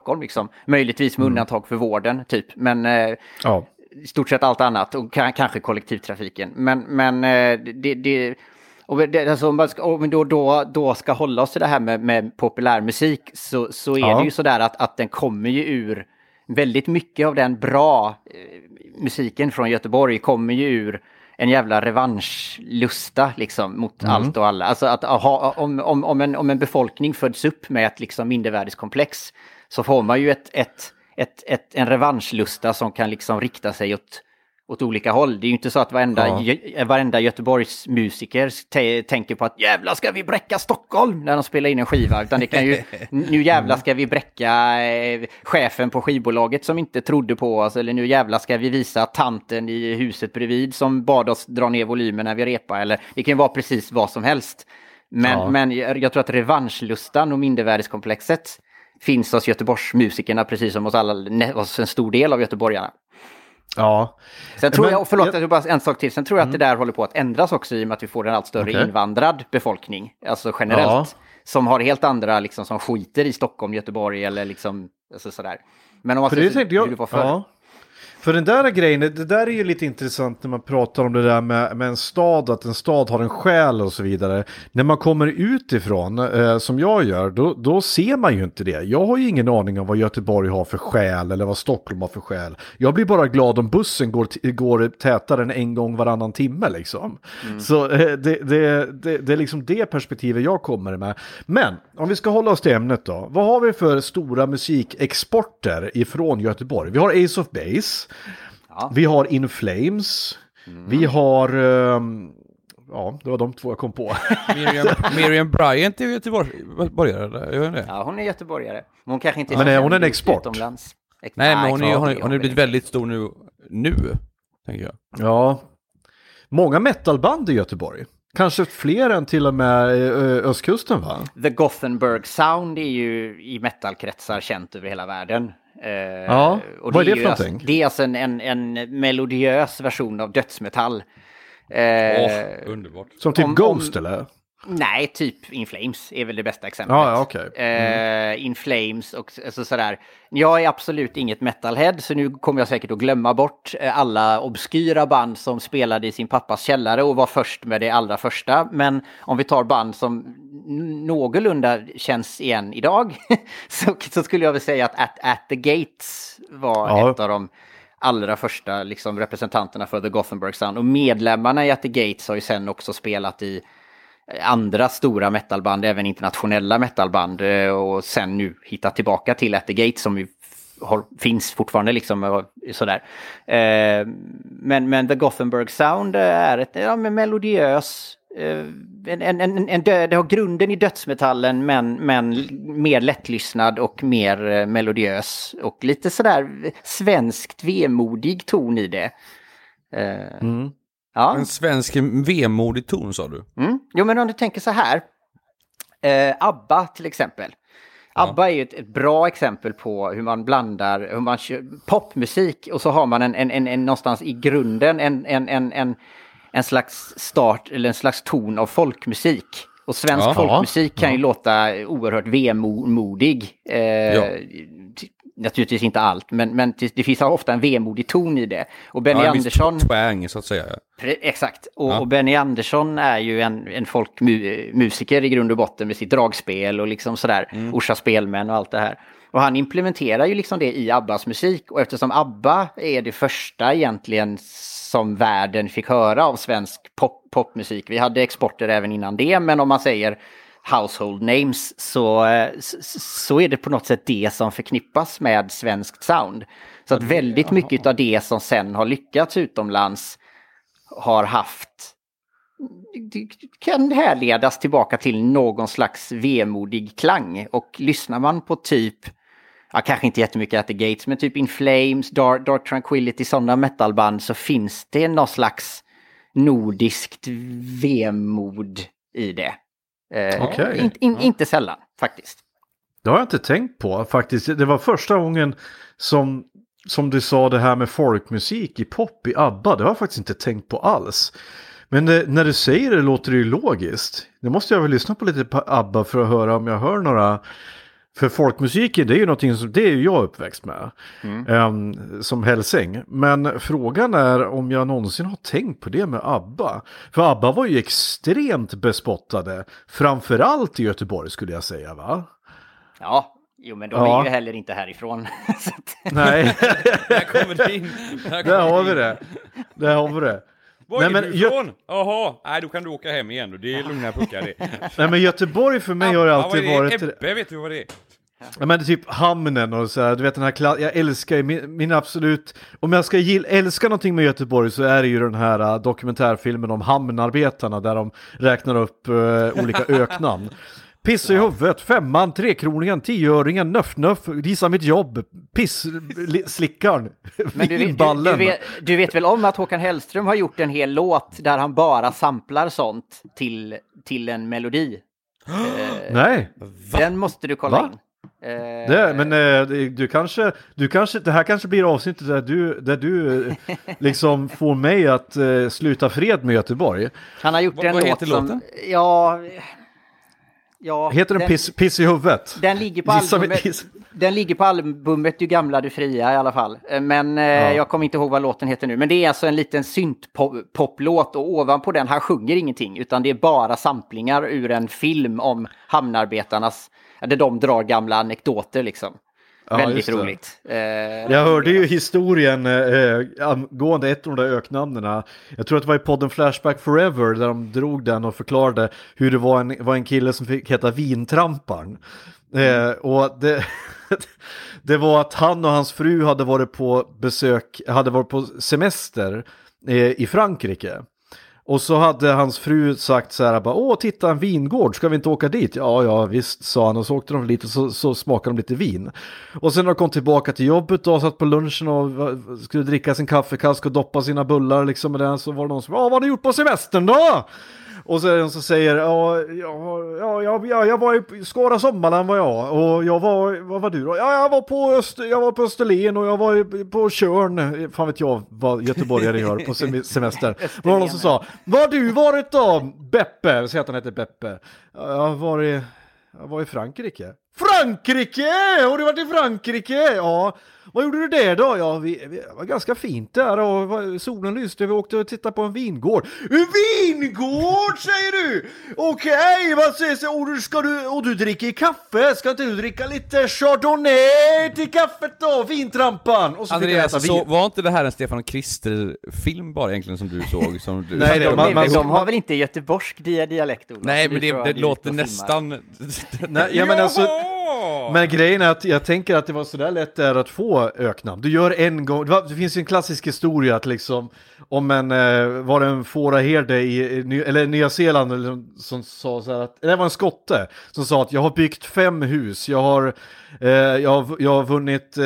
Stockholm liksom. Möjligtvis med undantag för vården, typ. Men eh, Ja. i stort sett allt annat och ka- kanske kollektivtrafiken. Men, men eh, det... det och det, alltså, om man då, då, då ska hålla oss till det här med, med populärmusik så, så är Ja. det ju sådär att, att den kommer ju ur... Väldigt mycket av den bra eh, musiken från Göteborg kommer ju ur en jävla revanschlusta liksom mot allt och alla. Alltså att ha, om, om, om, en, om en befolkning föds upp med ett liksom mindervärdeskomplex så får man ju ett, ett ett, ett, en revanschlusta som kan liksom rikta sig åt, åt olika håll. Det är ju inte så att varenda, Ja. Gö- varenda Göteborgs musiker tänker på att jävla ska vi bräcka Stockholm när de spelar in en skiva. Utan det kan ju, nu jävla ska vi bräcka eh, chefen på skivbolaget som inte trodde på oss. Eller nu jävla ska vi visa tanten i huset bredvid som bad oss dra ner volymen när vi repar. Eller det kan ju vara precis vad som helst. Men, Ja. men jag, jag tror att revanschlustan och mindervärdeskomplexet finns hos Göteborgsmusikerna precis som hos, alla, hos en stor del av göteborgarna. Ja, Sen tror Men jag, förlåt, jag- Mm. bara en sak till. Sen tror jag att det där håller på att ändras också i och med att vi får en allt större Okej. invandrad befolkning. Alltså generellt. Ja. Som har helt andra, liksom, som skiter i Stockholm, Göteborg eller liksom, alltså sådär. Men om man ser hur det var förr. Ja. För den där grejen, det där är ju lite intressant när man pratar om det där med, med en stad, att en stad har en själ och så vidare. När man kommer utifrån, eh, som jag gör, då, då ser man ju inte det. Jag har ju ingen aning om vad Göteborg har för själ eller vad Stockholm har för själ. Jag blir bara glad om bussen går, går tätare än en gång varannan timme liksom. Så eh, det, det, det, det är liksom det perspektivet jag kommer med. Men om vi ska hålla oss till ämnet då. Vad har vi för stora musikexporter ifrån Göteborg? Vi har Ace of Base. Ja. Vi har In Flames. Vi har... ehm, ja, det var de två jag kom på. Miriam, Miriam Bryant är göteborgare, eller? Gör hon det? Ja, hon är göteborgare. Men hon kanske inte Men är hon en export? Utomlands. Ex- Nej, men hon, är, klart hon, är har- hon blivit väldigt stor nu, nu, tänker jag. ja. Många metalband i Göteborg. Kanske fler än till och med eh, östkusten va? The Gothenburg Sound är ju i metalkretsar känt över hela världen. Eh, Ja, vad är det för alltså, någonting? Det är alltså en, en, en melodiös version av dödsmetall. Eh, Åh, underbart. Som typ Om- Ghost om- eller? Nej, typ In Flames är väl det bästa exemplet. Ja, ja, okej. Mm. Eh, In Flames och alltså, sådär. Jag är absolut inget metalhead så nu kommer jag säkert att glömma bort eh, alla obskyra band som spelade i sin pappas källare och var först med det allra första. Men om vi tar band som någorlunda känns igen idag så, så skulle jag väl säga att At, At the Gates var Ja. ett av de allra första liksom, representanterna för The Gothenburg Sound. Och medlemmarna i At the Gates har ju sen också spelat i andra stora metalband, även internationella metalband eh, och sen nu hittat tillbaka till At the Gate som ju har, finns fortfarande liksom sådär. Eh, men, men The Gothenburg Sound eh, är ett ja, men melodiös eh, en, en, en, en dö, det har grunden i dödsmetallen men, men mer lättlyssnad och mer eh, melodiös och lite sådär svenskt vemodig ton i det. Eh, mm. Ja. En svensk vemodig ton sa du. Mm. Jo, men om du tänker så här. Eh, ABBA till exempel. ABBA är ju ett, ett bra exempel på hur man blandar hur man kör popmusik och så har man en, en, en, en någonstans i grunden en, en, en, en, en slags start eller en slags ton av folkmusik. Och svensk Ja. folkmusik kan ju låta oerhört vemodig. Eh, Ja. Naturligtvis inte allt, men, men det finns ofta en vemodig ton i det. Och Benny Ja, Andersson... twang så att säga. Exakt. Och, Ja. och Benny Andersson är ju en, en folkmusiker i grund och botten med sitt dragspel och liksom sådär. Mm. Orsa Spelmän och allt det här. Och han implementerar ju liksom det i Abbas musik. Och eftersom ABBA är det första egentligen som världen fick höra av svensk pop, popmusik. Vi hade exporter även innan det, men om man säger household names så, eh, så är det på något sätt det som förknippas med svenskt sound. Så att väldigt mycket av det som sen har lyckats utomlands har haft det kan härledas tillbaka till någon slags vemodig klang. Och lyssnar man på typ, ja kanske inte jättemycket At the Gates, men typ In Flames, Dark, Dark Tranquility, sådana metalband så finns det någon slags nordiskt vemod i det. Eh, Okej. in, in, Inte sällan faktiskt. Det har jag inte tänkt på faktiskt. Det var första gången som, som du sa det här med folkmusik i pop i ABBA. Det har jag faktiskt inte tänkt på alls. Men det, när du säger det låter det ju logiskt. Nu måste jag väl lyssna på lite ABBA för att höra om jag hör några. För folkmusiken det är ju någonting som det är ju jag uppväxt med. Ehm, som hälsing. Men frågan är om jag någonsin har tänkt på det med ABBA. För ABBA var ju extremt bespottade. Framförallt i Göteborg skulle jag säga va? Ja, jo men de Ja. är ju heller inte härifrån. Nej, Där kommer det in. Där, kommer där har in. vi det. Där har vi det. Var Nej, är men du ifrån? Jaha, nej då kan du åka hem igen. Det är lugna puckar det. Nej men Göteborg för mig har Abba, alltid är varit... det? Ebbe, vet du vad det är? Ja, men det typ hamnen och så här, du vet den här kla- jag älskar min, min absolut, om jag ska gill- älska någonting med Göteborg så är det ju den här uh, dokumentärfilmen om hamnarbetarna där de räknar upp uh, olika öknamn. Piss i huvudet, femman, trekroningen, tioöringen, nöff-nöff, gissa mitt jobb, piss-slickaren, Men du vet, du, vinballen. du, vet, du vet väl om att Håkan Hellström har gjort en hel låt där han bara samplar sånt till, till en melodi? Eh, Nej, Den måste du kolla Va? in. Eh, det, men eh, du kanske, du kanske, det här kanske blir avsnittet där du, där du eh, liksom får mig att eh, sluta fred med Göteborg. Han har gjort Vad- en vad låt heter som... låten? Ja... Ja, Heter den piss, piss i huvudet? Den ligger, på Gissa albumet, den ligger på albumet Du gamla, du fria i alla fall. Eh, Men eh, jag kommer inte ihåg vad låten heter nu. Men det är alltså en liten syntpoplåt och ovanpå den, han sjunger ingenting. Utan det är bara samplingar ur en film om hamnarbetarnas, där de drar gamla anekdoter liksom. Ja, Väldigt roligt. Eh, Jag hörde ju historien eh, angående ett av de där öknamnen. Jag tror att det var i podden Flashback Forever där de drog den och förklarade hur det var en, var en kille som fick heta Vintramparen. Eh, och det, det var att han och hans fru hade varit på besök, hade varit på semester eh, i Frankrike. Och så hade hans fru sagt så här, bara, åh titta en vingård, ska vi inte åka dit? Ja, ja visst, sa han och så åkte de dit och så, så smakade de lite vin. Och sen när de kom tillbaka till jobbet och satt på lunchen och skulle dricka sin kaffekask och doppa sina bullar liksom med den så var det någon som, ja vad har du gjort på semestern då? Och så är det någon som säger, ja, ja, ja, ja, ja jag var i Skara Sommarland var jag och jag var, vad var du då? Ja, jag var på, Öster, jag var på Österlen och jag var i- på Tjörn, fan vet jag vad göteborgare gör på sem- semester. Det var någon som sa, var du varit då Beppe? Säg att han heter Beppe. Ja, Jag har varit, jag var i Frankrike. Frankrike! Har du varit i Frankrike? Ja. Vad gjorde du där då? Ja, vi, vi, det var ganska fint där och solen lyste. Vi åkte och tittade på en vingård. En vingård säger du? Okej, vad sägs Och du, ska du, och du dricker kaffe? Ska inte du dricka lite chardonnay till kaffet då? Vintrampan! Och så Andreas, så var inte det här en Stefan och Krister-film bara egentligen som du såg? Som du... Nej, det- de, man- man- de har väl inte göteborgsk dia- dialekt? Nej, men det, det är låter nästan... Nej, ja, men alltså- men grejen är att jag tänker att det var sådär lätt det är att få öknamn. Du gör en gång, det, finns ju en klassisk historia att liksom om en, eh, var det en fåraherde i, eller Nya Zeeland som, sa så här att, det var en skotte som sa att jag har byggt fem hus, jag har, jag har, jag har vunnit eh,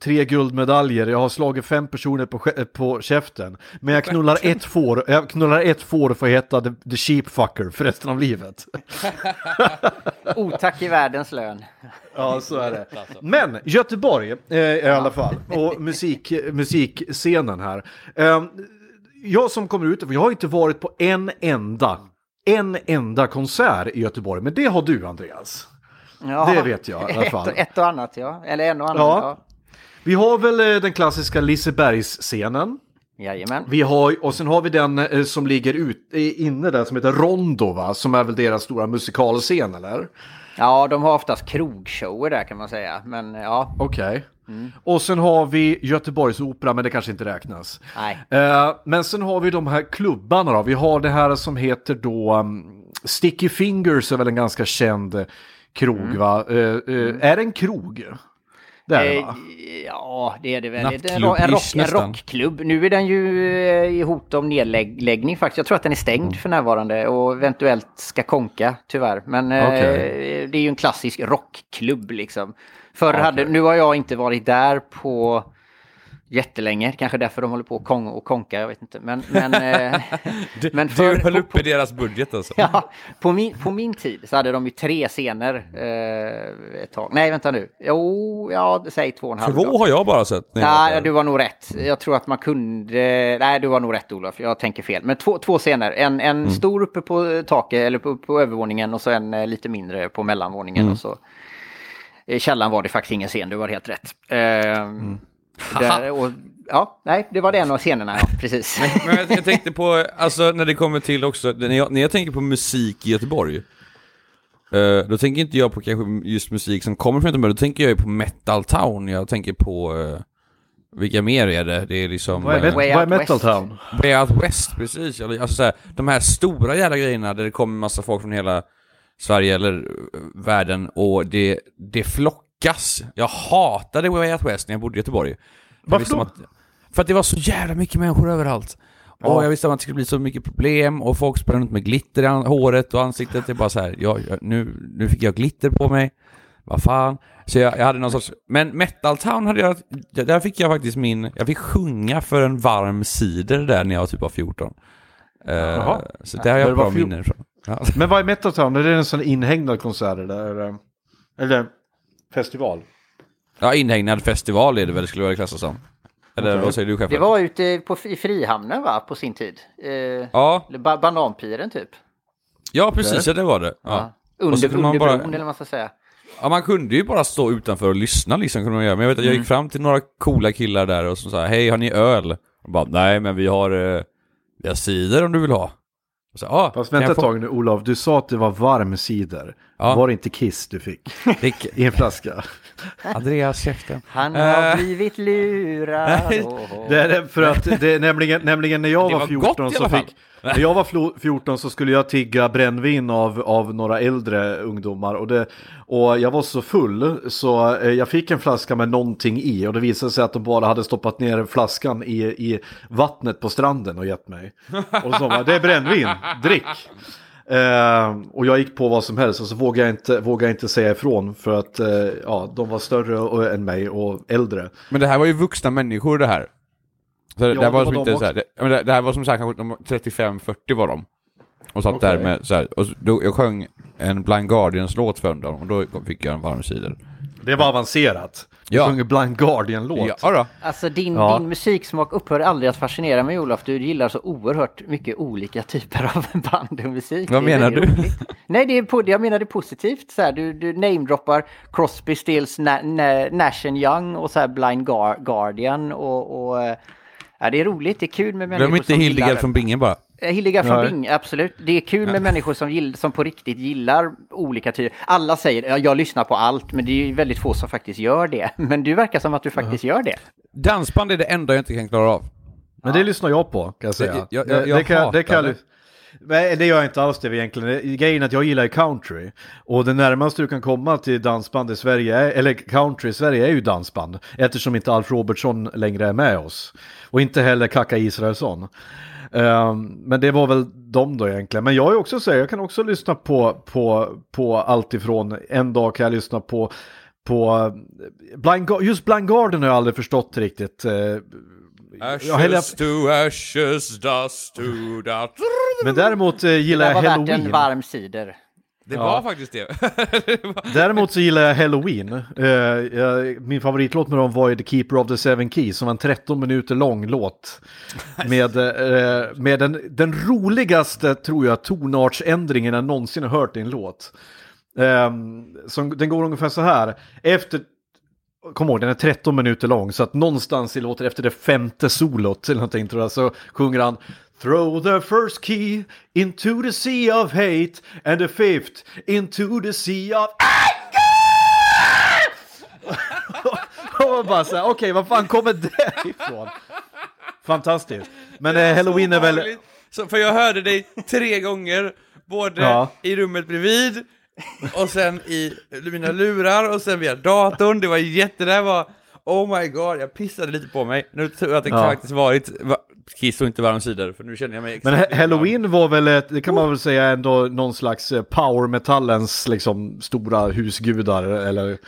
tre guldmedaljer, jag har slagit fem personer på, på käften, men jag knullar ett får, jag knullar ett får för att heta the, the sheep fucker för resten av livet. Otack i världens lön. Ja, så är det. Men Göteborg eh, i alla fall, och musik, musikscenen här. Eh, jag som kommer ut, jag har inte varit på en enda, en enda konsert i Göteborg, men det har du Andreas. Ja, Det vet jag i alla fall. Ett, ett och annat, ja. Eller en och annan, Ja. ja. Vi har väl eh, den klassiska Lisebergsscenen. Jajamän. Vi har, och sen har vi den eh, som ligger ut, inne där som heter Rondo va? Som är väl deras stora musikalscen eller? Ja, de har oftast krogshower där kan man säga. Men ja, Okej. Och sen har vi Göteborgs opera, men det kanske inte räknas. nej. Eh, men sen har vi de här klubbarna då. Vi har det här som heter då um, Sticky Fingers är väl en ganska känd krog va? Eh, eh, Är det en krog? Det är det Eh, va? Ja, det är det väl. En, Nattklubb ro- en, rock, en rockklubb. Nu är den ju eh, i hot om nedläggning faktiskt. Jag tror att den är stängd för närvarande och eventuellt ska konka tyvärr. Men eh, Okej. det är ju en klassisk rockklubb liksom. Förr hade, nu har jag inte varit där på jättelänge. Kanske därför de håller på och, kong, och konka, jag vet inte. Men, men, eh, men Du höll på- uppe deras budget alltså? Ja, på min, på min tid så hade de ju tre scener eh, ett tag. Nej, vänta nu. Jo, ja, säg två och en halv. Två har jag bara sett. Nej, där. du var nog rätt. Jag tror att man kunde... Nej, du var nog rätt Olof. Jag tänker fel. Men två, två scener. En, en Mm. stor uppe på taket, eller på, på övervåningen och så en eh, lite mindre på mellanvåningen. Mm. Och så... I källaren var det faktiskt ingen scen, du var helt rätt. Eh, Mm. Där, och, ja, nej, det var det en av scenerna, ja, precis. Men jag, jag tänkte på, alltså när det kommer till också, när jag, när jag tänker på musik i Göteborg, eh, då tänker inte jag på kanske just musik som kommer från Göteborg, då tänker jag ju på Metal Town, jag tänker på, eh, vilka mer är det? Det är liksom... Vad är, eh, Way vad är Out Metal West. Town? Way Out West, precis. Alltså så här, de här stora jävla grejerna där det kommer massa folk från hela Sverige eller världen och det, det flockas. Jag hatade Way Out West när jag bodde i Göteborg. Jag Varför då? Att, för att det var så jävla mycket människor överallt. Ja. Och jag visste att det skulle bli så mycket problem och folk sprang runt med glitter i håret och ansiktet. Det är bara så här, ja, ja, nu, nu fick jag glitter på mig. Vad fan. Så jag, jag hade någon sorts... Men Metal Town hade jag... Där fick jag faktiskt min... Jag fick sjunga för en varm cider där när jag var typ var 14. Uh, Jaha. så där har jag bra minnen från. Ja. Men vad är Metal Town? Är det en sån inhägnad konsert eller? Eller, eller festival? ja, inhägnad festival är det väl, skulle jag vilja klassa som. Eller vad säger du Det chefen? var ute på, i Frihamnen va, på sin tid? Eh, Ja, ba Bananpiren typ. ja precis, ja, det var det. Ja. Och så Under, kunde man under bara- bron eller vad man ska säga. Ja, man kunde ju bara stå utanför och lyssna liksom, kunde man göra. Men jag vet att jag Mm. gick fram till några coola killar där och så sa hej, har ni öl? Och bara, nej men vi har, eh, vi har cider om du vill ha. Och så, ah, Fast vänta ett få- tag nu Olof, du sa att det var varm cider. Ja. Var det inte Kiss du fick? I en flaska? Andreas käften. Han har Eh. blivit lurad. Det är för att det är nämligen, nämligen när jag Det var var 14 gott i så fick när jag var flo- 14 så skulle jag tigga brännvin av, av några äldre ungdomar och, det, och jag var så full så eh, jag fick en flaska med någonting i och det visade sig att de bara hade stoppat ner flaskan i, i vattnet på stranden och gett mig. Och så bara, det är brännvin, drick! Eh, och jag gick på vad som helst och så vågade jag inte, vågade jag inte säga ifrån för att eh, ja, de var större och, än mig och äldre. Men det här var ju vuxna människor det här. Så det, Ja, här var det som var inte de så här, det, det, var som sagt kanske de var 35-40 var de. Och satt där Okej. med så här, och då, jag sjöng en Blind Guardians låt för dem och då fick jag en varm cider. Det var avancerat. Du Ja. sjunger Blind Guardian-låt. Ja, då. Alltså din, Ja. din musiksmak upphör aldrig att fascinera mig Olof. Du gillar så oerhört mycket olika typer av band och musik. Vad menar du? roligt. Nej, det är på, jag menar det positivt. Så här, du, du namedroppar Crosby, Stills, Na, Na, Nash Young och så här Blind Guar, Guardian och, och eh, ja, det är roligt. Det är kul med människor Glöm inte som Hildegard gillar- från Bingen bara. Eh, Hildegard från Nej. Bing, absolut. Det är kul med människor som, gill, som på riktigt gillar olika typer. Alla säger ja, jag lyssnar på allt, men det är ju väldigt få som faktiskt gör det. Men du verkar som att du faktiskt gör det. Dansband är det enda jag inte kan klara av. Men det lyssnar jag på kan jag säga. Jag- jag- Det- jag det kan, det kan jag, det. Nej, det gör jag inte alls det egentligen. Grejen är att jag gillar country. Och det närmaste du kan komma till dansband i Sverige, är, eller country i Sverige är ju dansband. Eftersom inte Alf Robertsson längre är med oss. Och inte heller Kaka Israelsson. Ehm, men det var väl de då egentligen. Men jag är också så här, jag kan också lyssna på, på, på allt ifrån, en dag kan jag lyssna på på eh, Blind, just Blind Garden har jag aldrig förstått riktigt. Eh, Ashes to ashes, dust to dust. Men däremot eh, Det gillar jag var värt en Halloween. varm cider. Det var faktiskt det. Däremot så gillar jag Halloween. Eh, min favoritlåt med dem var ju The Keeper of the Seven Keys som var en 13 minuter lång låt. Med, eh, med den, den roligaste, tror jag, tonartsändringen jag någonsin har hört i en låt. Eh, som, den går ungefär så här. Efter Kom ihåg, den är 13 minuter lång så att någonstans i låten efter det femte solot eller någonting tror jag så sjunger han Throw the first key into the sea of hate and the fifth into the sea of anger! Och bara så här, okej vad fan kommer det ifrån? Fantastiskt. Men eh, Halloween är väl... Så, för jag hörde dig tre gånger, både Ja. i rummet bredvid, och sen i mina lurar, och sen via datorn. Det var jätte, det var, oh my god, jag pissade lite på mig. Nu tror jag att det Ja. faktiskt varit va, Kiss och inte varm cider, för nu känner jag mig Men Halloween var väl, ett, det kan man väl säga ändå någon slags eh, power metallens liksom stora husgudar eller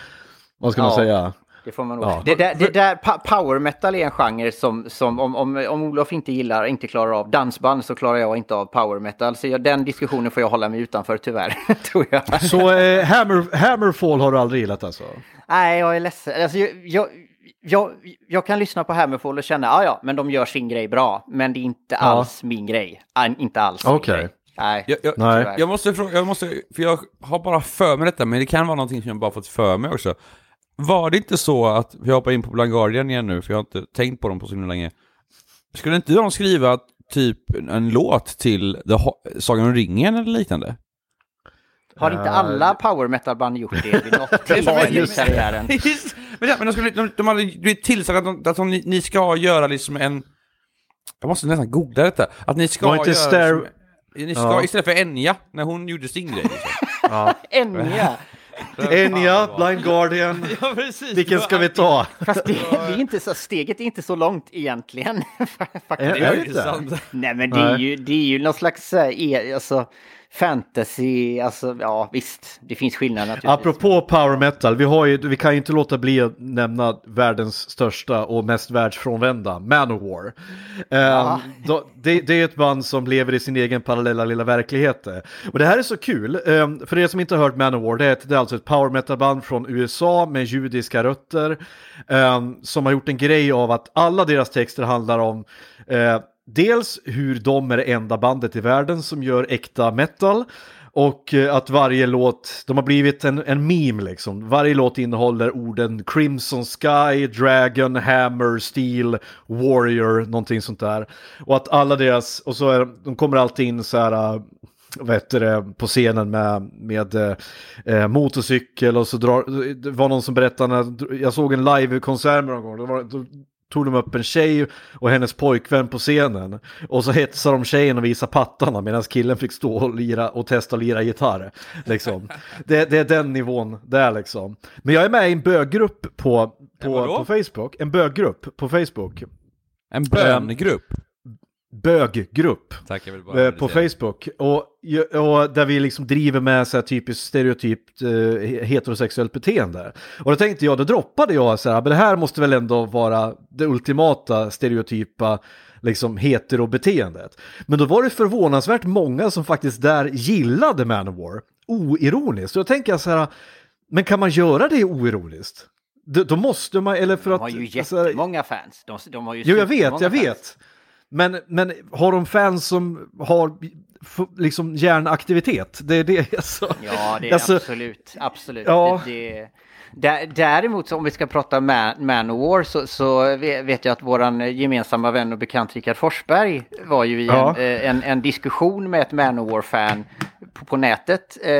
vad ska man Ja. säga? Det får man nog. Ja. Det där, det där power metal är en genre som, som om, om, om Olof inte gillar, inte klarar av dansband så klarar jag inte av power metal. Så jag, den diskussionen får jag hålla mig utanför tyvärr, tror jag. Så eh, Hammer, Hammerfall har du aldrig gillat alltså? Nej, jag är ledsen. Alltså, jag, jag, jag, jag kan lyssna på Hammerfall och känna, ja ja, men de gör sin grej bra. Men det är inte alls min grej. Ah, inte alls min grej. Nej, Jag, jag, Nej. jag måste fråga, jag måste, för jag har bara för mig detta, men det kan vara någonting som jag bara fått för mig också. Var det inte så att, jag hoppar in på Blind Guardian igen nu, för jag har inte tänkt på dem på så länge. Skulle inte de skriva typ en låt till The Ho- Sagan om ringen eller liknande? Har inte alla power metal-band gjort det vid något tillfälle i karriären? men, ja, men de, skulle, de, de hade blivit tillsagda att, de, att de, ni, ska göra liksom en... Jag måste nästan googla detta. Att ni ska göra... Stair- Liksom, ni ska, Ja. Istället för Enya, när hon gjorde sin grej. Liksom. Ja. Enya. Enya, Blind Guardian. Ja, precis. Vilken ska vi ta? Fast det, det är inte så, steget är inte så långt egentligen. Faktiskt. Är, det inte? Nej men det är, ju, det är ju någon slags eh, e- alltså, fantasy, alltså ja visst, det finns skillnader naturligtvis. Apropå power metal, vi, har ju, vi kan ju inte låta bli att nämna världens största och mest världsfrånvända, Manowar. Um, då, det, det är ett band som lever i sin egen parallella lilla verklighet. Och det här är så kul, um, för er som inte har hört Manowar, det är, ett, det är alltså ett power metal-band från USA med judiska rötter um, som har gjort en grej av att alla deras texter handlar om uh, Dels hur de är det enda bandet i världen som gör äkta metal och eh, att varje låt, de har blivit en, en meme liksom. Varje låt innehåller orden Crimson Sky, Dragon, Hammer, Steel, Warrior, någonting sånt där. Och att alla deras, och så är de kommer alltid in så här eh, vad heter det, på scenen med, med eh, eh, motorcykel och så drar, det var någon som berättade, när, jag såg en livekonsert med någon gång, då, var, då tog de upp en tjej och hennes pojkvän på scenen och så hetsade de tjejen och visade pattarna medan killen fick stå och, lira, och testa att lira gitarr. Liksom. Det, det är den nivån där liksom. Men jag är med i en böggrupp på, på, på Facebook, en böggrupp på Facebook. En böngrupp. Böggrupp. Tack, jag vill bara Eh, på Facebook. Och, och där vi liksom driver med så här typiskt stereotypt eh, heterosexuellt beteende. Och då tänkte jag, då droppade jag så här, men det här måste väl ändå vara det ultimata stereotypa liksom heterobeteendet. Men då var det förvånansvärt många som faktiskt där gillade Manowar, oironiskt. Och då tänker jag så här, men kan man göra det oironiskt? Då, då måste man, eller för De att... har ju jättemånga fans. De, de har ju Jo, jag vet, jag fans. vet. Men, men har de fans som har liksom hjärnaktivitet? Det är det alltså. Ja, det är Alltså, absolut. Absolut. Ja. Det, det, Dä- Däremot, om vi ska prata Man Manowar så, så ve- vet jag att våran gemensamma vän och bekant Rickard Forsberg var ju i Ja. en, eh, en, en diskussion med ett Manowar-fan på, på nätet eh,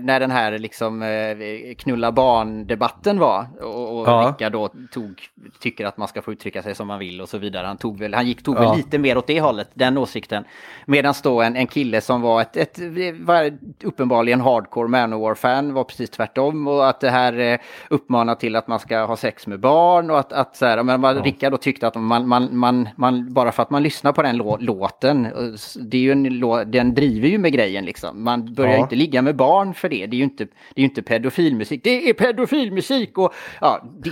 när den här liksom eh, knulla barn-debatten var. Och, och Ja. Rickard då tog, tycker att man ska få uttrycka sig som man vill och så vidare. Han tog väl, han gick, tog Ja. väl lite mer åt det hållet, den åsikten. Medan då en, en kille som var ett, ett var uppenbarligen hardcore Manowar-fan var precis tvärtom. Och att det här eh, uppmanar till att man ska ha sex med barn och att, att så här, men vad Rickard då tyckte att man, man, man, man, bara för att man lyssnar på den lå, låten, eh, det är ju en, den driver ju med grejen liksom. Man börjar Ja. inte ligga med barn för det. Det är ju inte, det är inte pedofilmusik. Det är pedofilmusik och ja, det,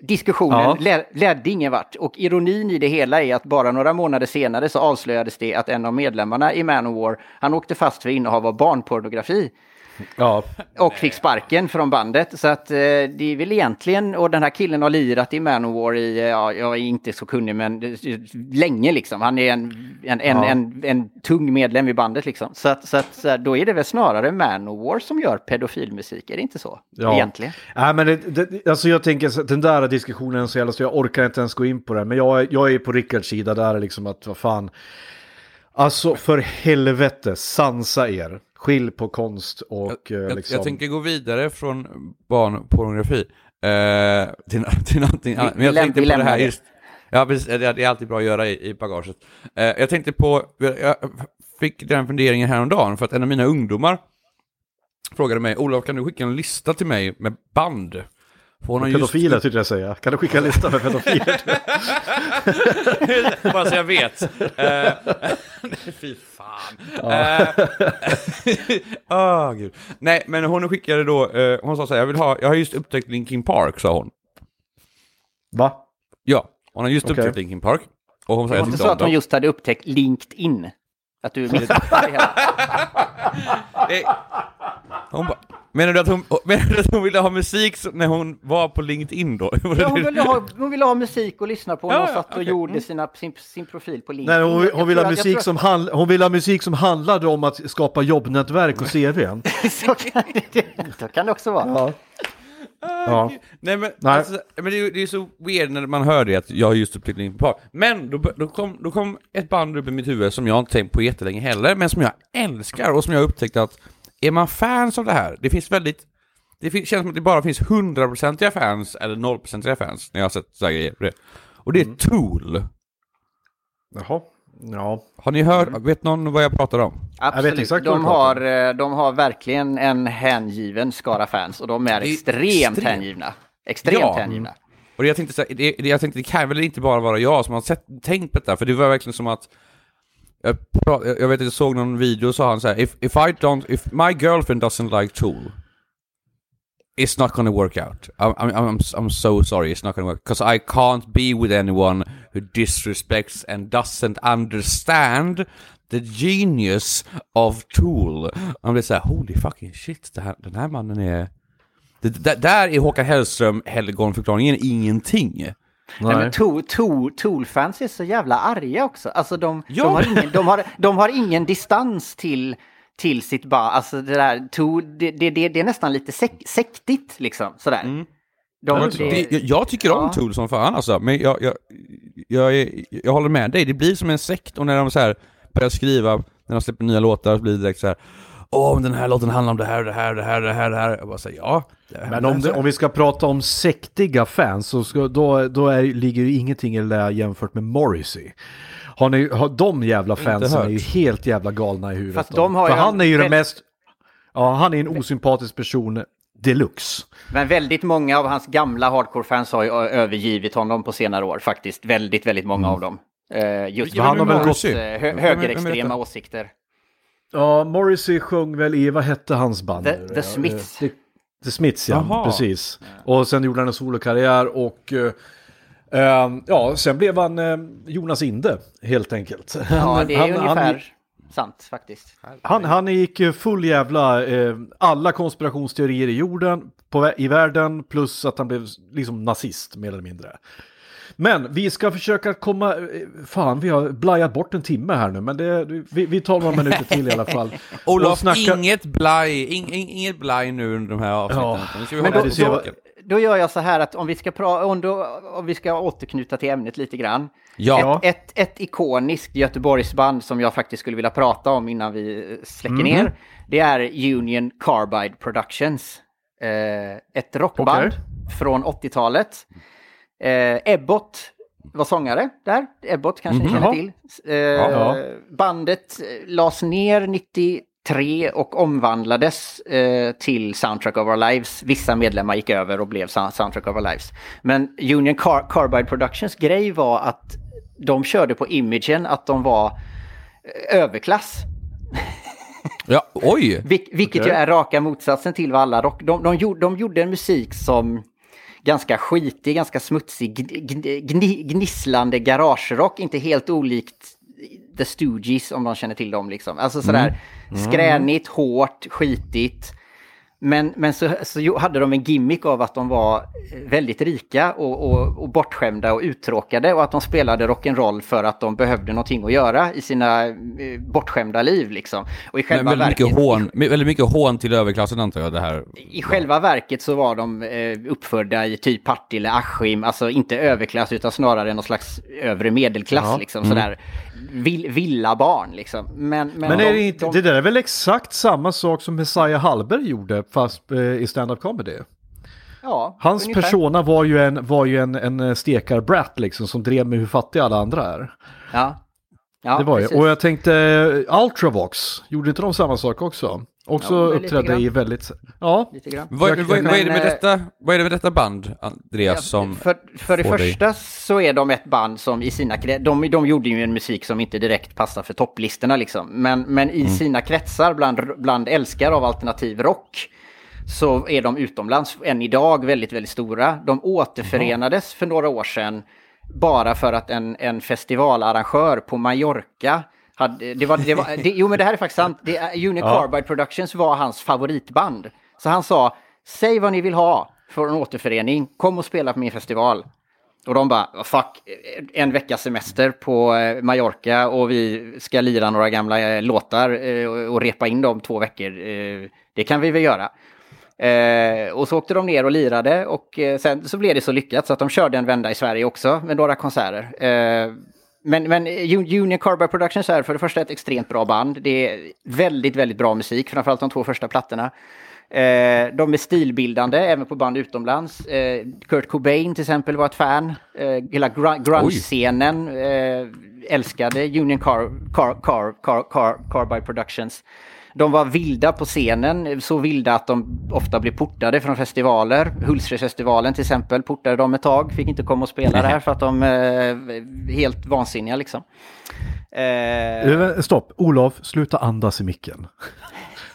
diskussionen Ja. led, ledde ingen vart. Och ironin i det hela är att bara några månader senare så avslöjades det att en av medlemmarna i Manowar, han åkte fast för innehav av barnpornografi. Ja, Och fick sparken från bandet. Så att eh, det är väl egentligen, och den här killen har lirat i Manowar i, eh, ja, jag är inte så kunnig men länge liksom. Han är en, en, en, Ja. en, en tung medlem i bandet liksom. Så att, så att så då är det väl snarare Manowar som gör pedofilmusik, är det inte så? ja. Egentligen. Nej, men det, det, alltså jag tänker så den där diskussionen så jävla så jag orkar inte ens gå in på den. Men jag, jag är på Rickards sida där är liksom att vad fan. Alltså för helvete, sansa er. Skilj på konst och Jag, eh, jag, liksom. jag tänker gå vidare från barnpornografi eh, till, till någonting annat. Men jag läm- tänkte vi på det här just... Ja, precis, det är det är alltid bra att göra i, i bagaget. Eh, jag tänkte på, jag fick den funderingen häromdagen för att en av mina ungdomar frågade mig, Olof kan du skicka en lista till mig med band? För hon har just- Pedofiler tyckte jag säga. Kan du skicka en lista med pedofiler? Bara så jag vet. Eh, Fy fan. Eh, Åh, gud. Nej, men hon skickade då, eh, hon sa så här, jag vill ha, jag har just upptäckt Linkin Park, sa hon. Va? Ja, hon har just Okej. upptäckt Linkin Park. Och hon sa, Det jag var inte så att hon just hade upptäckt LinkedIn? Att du missade det hela? Nej. Hon bara, menar du att hon, menar du att hon ville ha musik när hon var på LinkedIn då? Ja, hon, ville ha, hon ville ha musik och lyssna på när Ja, hon satt och gjorde Mm. sina, sin, sin profil på LinkedIn. Nej, hon, hon, vill ha musik som handl- hon vill ha musik som handlade om att skapa jobbnätverk och CVn. att- Så kan det, så kan det också vara. Ja. Ja. Nej men, Nej. Alltså, men det, är, det är så weird när man hör det att jag har just upptäckt Linkin Park. Men då, då, kom, då kom ett band upp i mitt huvud som jag inte tänkt på jättelänge heller, men som jag älskar och som jag upptäckt att är man fans av det här, det finns väldigt det fin- känns som att det bara finns 100% fans eller 0% fans när jag har sett så här grejer. Och det är Tool. Jaha. Ja, Har ni hört, vet någon vad jag pratar om? Absolut. vet exakt vad de, har, eh, de har verkligen en hängiven skara fans och de är, är extremt extremt. hängivna. Extremt Ja. hängivna. Och jag tänkte, så här, det, det, jag tänkte det kan väl inte bara vara jag som har sett, tänkt på detta, för det var verkligen som att jag, jag vet att jag såg någon video och sa han så här, if, if I don't, if my girlfriend doesn't like Tool It's not gonna work out. I'm, I'm, I'm, I'm so sorry, it's not gonna work. Because I can't be with anyone who disrespects and doesn't understand the genius of Tool. Man blir såhär, holy fucking shit, det här, den här mannen är... Det, det, där är Håkan Hellström helgonförklaringen ingenting. Nej. nej. men Tool, Tool, Tool-fans är så jävla arga också. Alltså de, Ja. de, har, ingen, de, har, de har ingen distans till, till sitt barn. Alltså det där Tool, det, det, det, det är nästan lite sek, sektigt liksom. Sådär. De, Jag, det- jag, jag tycker om Ja. Tool som fan alltså, men jag, jag, jag, jag håller med dig, det blir som en sekt och när de så här börjar skriva, när de släpper nya låtar så blir det direkt så här. Åh, men den här låten handlar om det här, det här, det här, det här, det här. Jag bara säger ja. Men om, det, om vi ska prata om sektiga fans så ska, då, då är, ligger ju ingenting i det där jämfört med Morrissey. Har ni, har, de jävla fansen är ju helt jävla galna i huvudet. Fast de har För ju han en är ju den mest, ja han är en osympatisk person deluxe. Men väldigt många av hans gamla hardcore-fans har ju övergivit honom på senare år faktiskt. Väldigt, väldigt många av dem. Eh, just han har väl Morrissey? eh, högerextrema åsikter. Ja, Morrissey sjöng väl i, vad hette hans band? The-? The Smiths. eh, The, The Smiths, ja, Jaha. precis. Och sen gjorde han en solokarriär och eh, eh, ja, sen blev han eh, Jonas Inde helt enkelt. Ja, Han- det är han- ungefär Han, sant faktiskt. han, han gick full jävla, eh, alla konspirationsteorier i jorden, på, i världen, plus att han blev liksom nazist mer eller mindre. Men vi ska försöka komma, eh, fan vi har blajat bort en timme här nu, men det, vi, vi tar några minuter till i alla fall. Olof, snacka- inget blaj, ing, ing, inget blaj nu under de här avsnitten. Ja. Då, då, då gör jag så här att om vi ska, pra, om då, om vi ska återknyta till ämnet lite grann. Ja. Ett, ett, ett ikoniskt Göteborgsband som jag faktiskt skulle vilja prata om innan vi eh, släcker Mhm. ner. Det är Union Carbide Productions. Eh, ett rockband Okej. från 80-talet. Eh, Ebbot var sångare där. Ebbot kanske ni Mhm. känner till. Eh, Ja. Bandet eh, lades ner 93 och omvandlades eh, till Soundtrack of Our Lives. Vissa medlemmar gick över och blev Sou- Soundtrack of Our Lives. Men Union Car- Carbide Productions grej var att de körde på imagen att de var eh, överklass. Ja, oj! Vil- vilket Okej. ju är raka motsatsen till vad alla rock... De, de, gjorde, de gjorde en musik som ganska skitig, ganska smutsig, gn, gn, gni, gnisslande garagerock. Inte helt olikt The Stooges om de känner till dem liksom. Alltså sådär skränigt, hårt, skitigt. Men, men så, så hade de en gimmick av att de var väldigt rika och, och, och bortskämda och uttråkade och att de spelade rock'n'roll för att de behövde någonting att göra i sina eh, bortskämda liv liksom. Och i Men själva, väldigt, verket, mycket hån, väldigt mycket hån till överklassen antar jag det här. i själva verket så var de eh, uppfödda i typ Partille, Askim, alltså inte överklass utan snarare någon slags övre medelklass Ja. liksom sådär. Vill, villa barn liksom. Men, men, Men är de- det, inte, de- det där är väl exakt samma sak som Messiah Hallberg gjorde fast eh, i stand-up comedy? ja, Hans ungefär. persona var ju en, var ju en, en stekar-brat liksom som drev med hur fattiga alla andra är. Ja. ja det var ju. Och jag tänkte eh, Ultravox, gjorde inte de samma sak också? Också Ja, uppträdde i väldigt, ja, Lite grann. Vad, vad, vad, är det med detta, vad är det med detta band, Andreas, som... För, för det dig- första så är de ett band som i sina kretsar, de, de gjorde ju en musik som inte direkt passar för topplistorna liksom. Men, men Mm. i sina kretsar bland, bland älskare av alternativ rock så är de utomlands än idag väldigt, väldigt stora. De återförenades för några år sedan bara för att en, en festivalarrangör på Mallorca hade, det var, det var, det, jo men det här är faktiskt sant, det Union Ja. Carbide Productions var hans favoritband. Så han sa, säg vad ni vill ha för en återförening, kom och spela på min festival. Och de bara, "Vad fuck, en veckas semester på eh, Mallorca och vi ska lira några gamla eh, låtar eh, och repa in dem två veckor. Det kan vi väl göra. Och så åkte de ner och lirade och sen så blev det så lyckat så att de körde en vända i Sverige också med några konserter. Men, men eh, Union Carbide Productions är för det första ett extremt bra band. Det är väldigt, väldigt bra musik, framförallt de två första plattorna. Eh, de är stilbildande även på band utomlands. Eh, Kurt Cobain till exempel var ett fan. Eh, hela gr- grunge-scenen eh, älskade Union Car, Car, Car, Car, Car, Carbide Productions. De var vilda på scenen, så vilda att de ofta blev portade från festivaler. Hultsfredsfestivalen till exempel portade de ett tag, fick inte komma och spela där för att de eh, helt vansinniga liksom. Eh, Eh, Stopp, Olof, sluta andas i micken.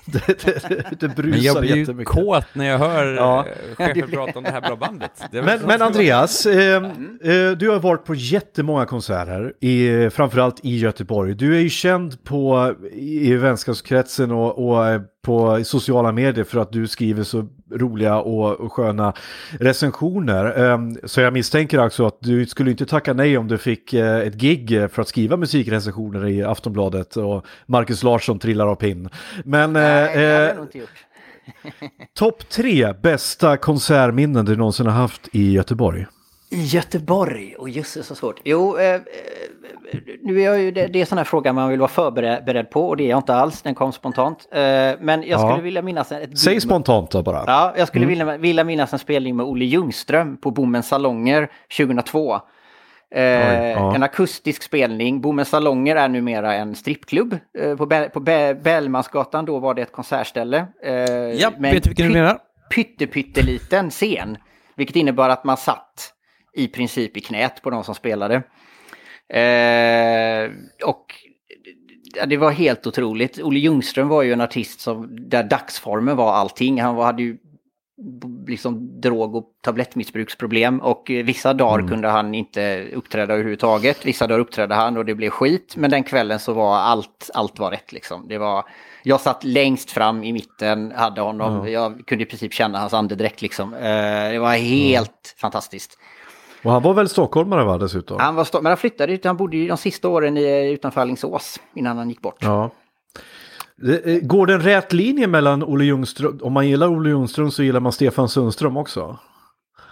Det, det, det, brusar Men jag blir ju kåt när jag hör Ja. ja. chefen prata om det här bra bandet. Men, men. Andreas, eh, eh, du har varit på jättemånga konserter, i, framförallt i Göteborg. Du är ju känd på, i vänskapskretsen och, och eh, på sociala medier för att du skriver så roliga och, och sköna recensioner. Eh, så jag misstänker alltså att du skulle inte tacka nej om du fick eh, ett gig för att skriva musikrecensioner i Aftonbladet och Marcus Larsson trillar av pinn. Men eh, nej, det hade eh, jag nog inte gjort. topp tre bästa konsertminnen du någonsin har haft i Göteborg? I Göteborg? Och just det, så svårt. Jo, eh, eh, nu är jag ju, det, det är sån här fråga man vill vara förberedd på och det är jag inte alls, den kom spontant. Eh, men jag Ja. skulle vilja minnas... Ett Säg spontant då bara. Ja, jag skulle vilja, vilja minnas en spelning med Olle Ljungström på Bommens salonger 2002. Eh, ja. En akustisk spelning. Bommens salonger är numera en strippklubb. Eh, på Bä- på Bä- Bellmansgatan då var det ett konsertställe. Eh, Ja, med vet du vilken du menar? Pyttepytteliten scen. Vilket innebar att man satt i princip i knät på de som spelade. Eh, och ja, det var helt otroligt. Olle Ljungström var ju en artist som, där dagsformen var allting. Han var, hade ju liksom drog och tablettmissbruksproblem och eh, vissa dagar kunde han inte uppträda överhuvudtaget. Vissa dagar uppträdde han och det blev skit. Men den kvällen så var allt, allt var rätt liksom. Det var, jag satt längst fram i mitten, hade honom, jag kunde i princip känna hans andedräkt liksom. Eh, det var helt fantastiskt. Och han var väl stockholmare va dessutom? Han var men han flyttade ut, han bodde ju de sista åren i, utanför Alingsås innan han gick bort. Ja. Eh, Går det en rät linje mellan Olle Ljungström, om man gillar Olle Ljungström så gillar man Stefan Sundström också?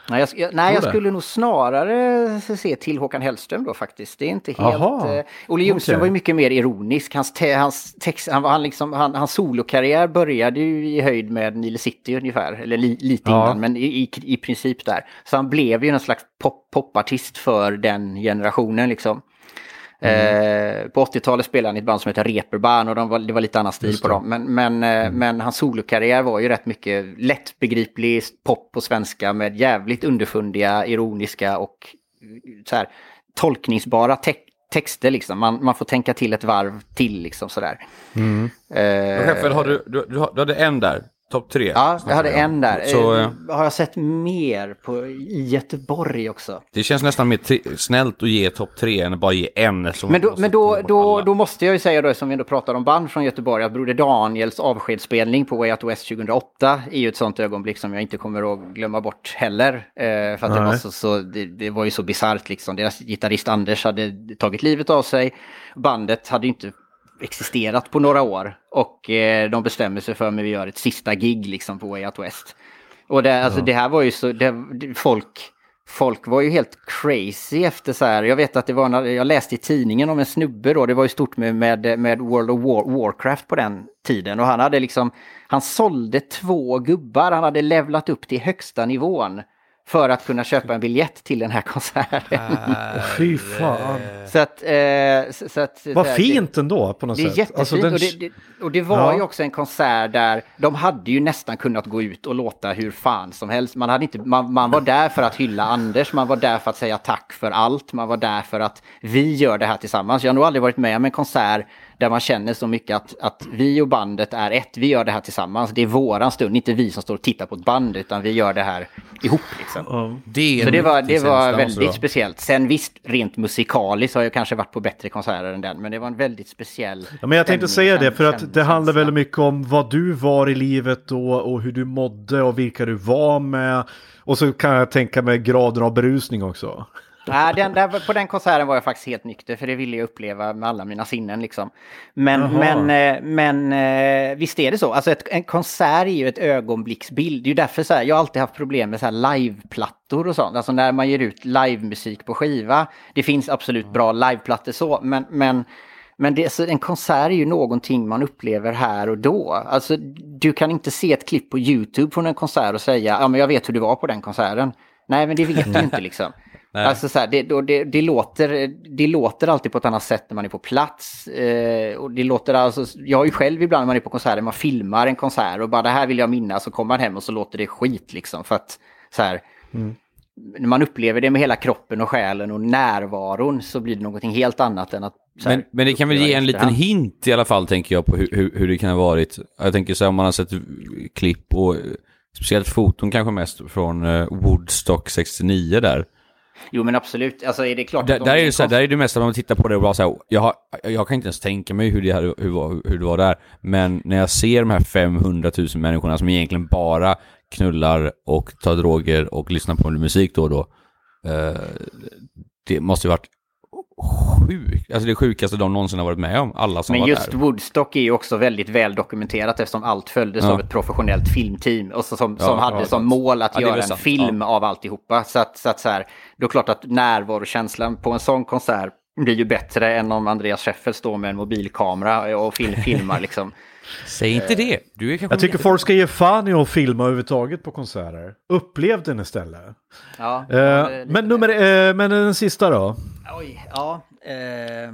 Nej, jag, jag, nej, jag skulle nog snarare se till Håkan Hellström då faktiskt. Det är inte helt... Aha, Eh, Olle Ljungström okej. var ju mycket mer ironisk. Hans, te, hans, text, han, han liksom, han, hans solokarriär började ju i höjd med Nile City ungefär. Eller li, lite Ja. innan, men i, i, i princip där. Så han blev ju någon slags pop, popartist för den generationen liksom. Eh, på 80-talet spelade han i ett band som heter Reeperbahn och de var, det var lite annan stil på dem. Men, men, eh, men hans solokarriär var ju rätt mycket lättbegriplig pop på svenska med jävligt underfundiga, ironiska och eh, så här, tolkningsbara te texter. Liksom. Man, man får tänka till ett varv till liksom sådär. Eh, Chefen, har du, du, du, har- du hade en där, topp tre. Ja, jag hade en där. Så, Eh, eh, har jag sett mer på, i Göteborg också? det känns nästan mer snällt att ge topp tre än att bara ge en. Men, då, måste men då, då, då måste jag ju säga då, som vi ändå pratar om band från Göteborg, att Broder Daniels avskedsspelning på Way Out West 2008 är ju ett sånt ögonblick som jag inte kommer att glömma bort heller. Eh, för att det var, så, så, det, det var ju så bisarrt liksom. Deras gitarrist Anders hade tagit livet av sig. Bandet hade inte existerat på några år. Och eh, de bestämmer sig för att vi gör ett sista gig liksom på Way Out West. Och det, alltså, det här var ju så, det, folk, folk var ju helt crazy efter så här. Jag vet att det var, när, jag läste i tidningen om en snubbe då, det var ju stort med, med, med World of War, Warcraft på den tiden. Och han hade liksom, han sålde två gubbar, han hade levlat upp till högsta nivån. För att kunna köpa en biljett till den här konserten. Fy fan. så att... Eh, så, så att Vad så här, fint ändå på något det är sätt. jättefint Alltså, den- och, det, det, och det var Ja. ju också en konsert där de hade ju nästan kunnat gå ut och låta hur fan som helst. Man, hade inte, man, man var där för att hylla Anders, man var där för att säga tack för allt, man var där för att vi gör det här tillsammans. Jag har nog aldrig varit med om en konsert där man känner så mycket att, att vi och bandet är ett, vi gör det här tillsammans. Det är våran stund, inte vi som står och tittar på ett band, utan vi gör det här ihop. Liksom. Det Så det var, det var väldigt vara. speciellt. Sen visst, rent musikaliskt har jag kanske varit på bättre konserter än den, men det var en väldigt speciell Ja, men jag tänkte säga det, för att det handlar väldigt mycket om vad du var i livet då och hur du mådde och vilka du var med. Och så kan jag tänka mig graden av berusning också. Nej, den, där, på den konserten var jag faktiskt helt nykter, för det ville jag uppleva med alla mina sinnen. Liksom. Men, Jaha. men, eh, men eh, visst är det så. Alltså ett, en konsert är ju ett ögonblicksbild. Det är ju därför så här, jag har alltid haft problem med så här liveplattor och sånt. Alltså när man ger ut livemusik på skiva. Det finns absolut bra liveplattor så, men, men men det, så en konsert är ju någonting man upplever här och då. Alltså du kan inte se ett klipp på YouTube från en konsert och säga ja men jag vet hur det var på den konserten. Nej men det vet du inte liksom. Nej. Alltså så här, det, det, det, låter, det låter alltid på ett annat sätt när man är på plats. Eh, och det låter alltså, jag har ju själv ibland när man är på konserter, man filmar en konsert och bara det här vill jag minnas och kommer man hem och så låter det skit liksom. För att så här, när man upplever det med hela kroppen och själen och närvaron så blir det någonting helt annat än att... här, Men, men det kan väl ge en liten hint i alla fall, tänker jag, på hur, hur, hur det kan ha varit. Jag tänker så här, om man har sett klipp och eh, speciellt foton kanske mest från eh, Woodstock 69 där. Jo men absolut, alltså är det klart Där, att där, är det så här, där är det mesta man tittar på det och bara så här, jag, har, jag kan inte ens tänka mig hur det, hade, hur, hur det var där. Men när jag ser de här 500 000 människorna som egentligen bara knullar och tar droger och lyssnar på musik då och då. Eh, det måste ju varit sjukt, alltså det sjukaste de någonsin har varit med om, alla som Men var just där. Woodstock är ju också väldigt väl dokumenterat eftersom allt följdes Ja. av ett professionellt filmteam och så, som, som Ja, hade ja, som mål att Ja, göra en film av alltihopa. Så att, så att så här, då är klart att närvarokänslan på en sån konsert blir ju bättre än om Andreas Scheffel står med en mobilkamera och film, filmar liksom. Säg inte det, du är kanske Jag tycker folk ska ge fan i att filma överhuvudtaget på konserter. Upplev den istället. Ja, Eh, men, nummer, eh, men den sista då? Oj, ja. Eh,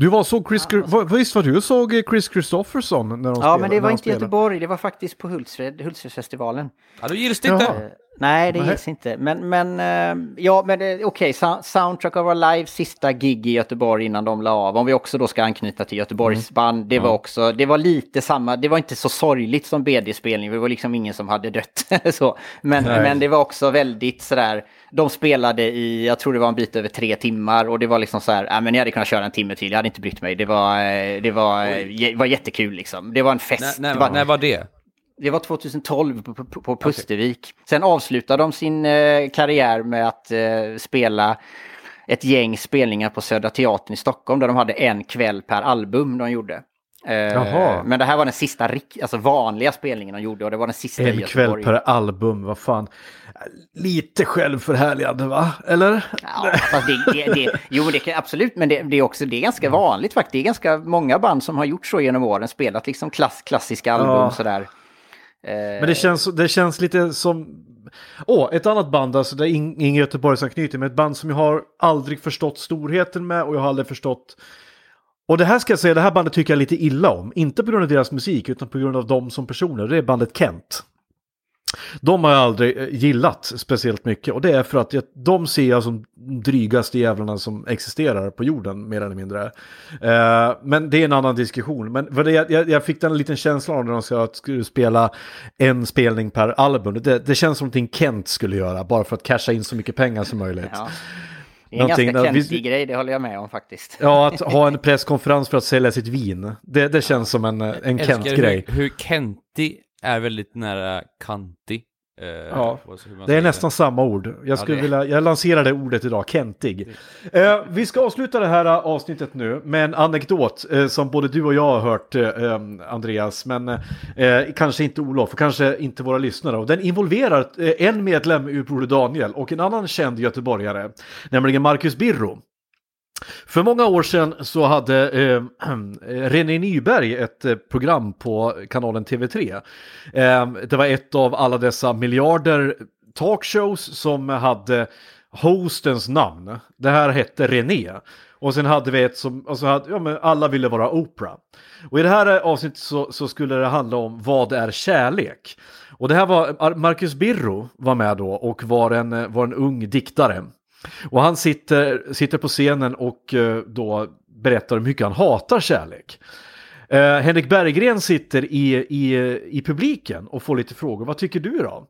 Du var så Chris, vad- visst var du och såg eh, Chris Christopherson när de ja, spelade? men det var de inte spelade? Göteborg, det var faktiskt på Hultsfred, Hultsfredsfestivalen. Ja, då gills det inte. Eh, Nej, det gills inte. Men, men eh, ja, men okej, Sou- Soundtrack of Our Lives sista gig i Göteborg innan de la av. Om vi också då ska anknyta till Göteborgs band. Det var också, det var lite samma, det var inte så sorgligt som BD-spelning. Det var liksom ingen som hade dött. så. Men, Nej. men det var också väldigt sådär, de spelade i, jag tror det var en bit över tre timmar. Och det var liksom så här, äh, men jag hade kunnat köra en timme till, jag hade inte brytt mig. Det var, eh, det var, eh, var jättekul liksom. Det var en fest. När, det var, när, när var det? det var 2012 på, på, på Pustervik. Sen avslutade de sin eh, karriär med att eh, spela ett gäng spelningar på Södra Teatern i Stockholm där de hade en kväll per album de gjorde. Eh, Jaha. men det här var den sista alltså vanliga spelningen de gjorde och det var den sista i En kväll per album, vad fan. Lite självförhärligande va? Eller? Ja, fast det, det, det, jo, det kan, absolut, men det, det är också det är ganska vanligt faktiskt. Det är ganska många band som har gjort så genom åren, spelat liksom klass, klassiska album Ja. sådär. Eh, Men det känns, det känns lite som... Åh, ett annat band, alltså det är ing- ingen Göteborgsanknytning, men ett band som jag har aldrig förstått storheten med och jag har aldrig förstått... Och det här ska jag säga, det här bandet tycker jag lite illa om. Inte på grund av deras musik, utan på grund av dem som personer. Det är bandet Kent. De har jag aldrig eh, gillat speciellt mycket och det är för att jag, de ser jag som drygaste jävlarna som existerar på jorden mer eller mindre. Eh, men det är en annan diskussion. Men det, jag, jag fick den liten känslan av när de sa att skulle spela en spelning per album. Det, det känns som någonting Kent skulle göra bara för att casha in så mycket pengar som möjligt. Ja. Det är en Någonting- ganska vi- kentig grej, det håller jag med om faktiskt. Ja, att ha en presskonferens för att sälja sitt vin. Det, det känns som en, en Kent-grej. Hur, hur Kenti är väldigt nära Kanti. Eh, Ja, Det är nästan samma ord. Jag, skulle det- vilja, jag lanserar det ordet idag, kentig. Eh, vi ska avsluta det här eh, avsnittet nu med en anekdot eh, som både du och jag har hört, eh, eh, Andreas, men kanske inte Olof och kanske inte våra lyssnare. Och den involverar en medlem ur Broder Daniel och en annan känd göteborgare, nämligen Marcus Birro. För många år sedan så hade eh, René Nyberg ett eh, program på kanalen TV3. Eh, det var ett av alla dessa miljarder talkshows som hade hostens namn. Det här hette René. Och sen hade vi ett som, alltså hade, ja men alla ville vara Oprah. Och i det här eh, avsnittet så, så skulle det handla om vad är kärlek? Och det här var, Marcus Birro var med då och var en, eh, var en ung diktare. Och han sitter, sitter på scenen och eh, då berättar hur mycket han hatar kärlek. Eh, Henrik Berggren sitter i, i, i publiken och får lite frågor. Vad tycker du då?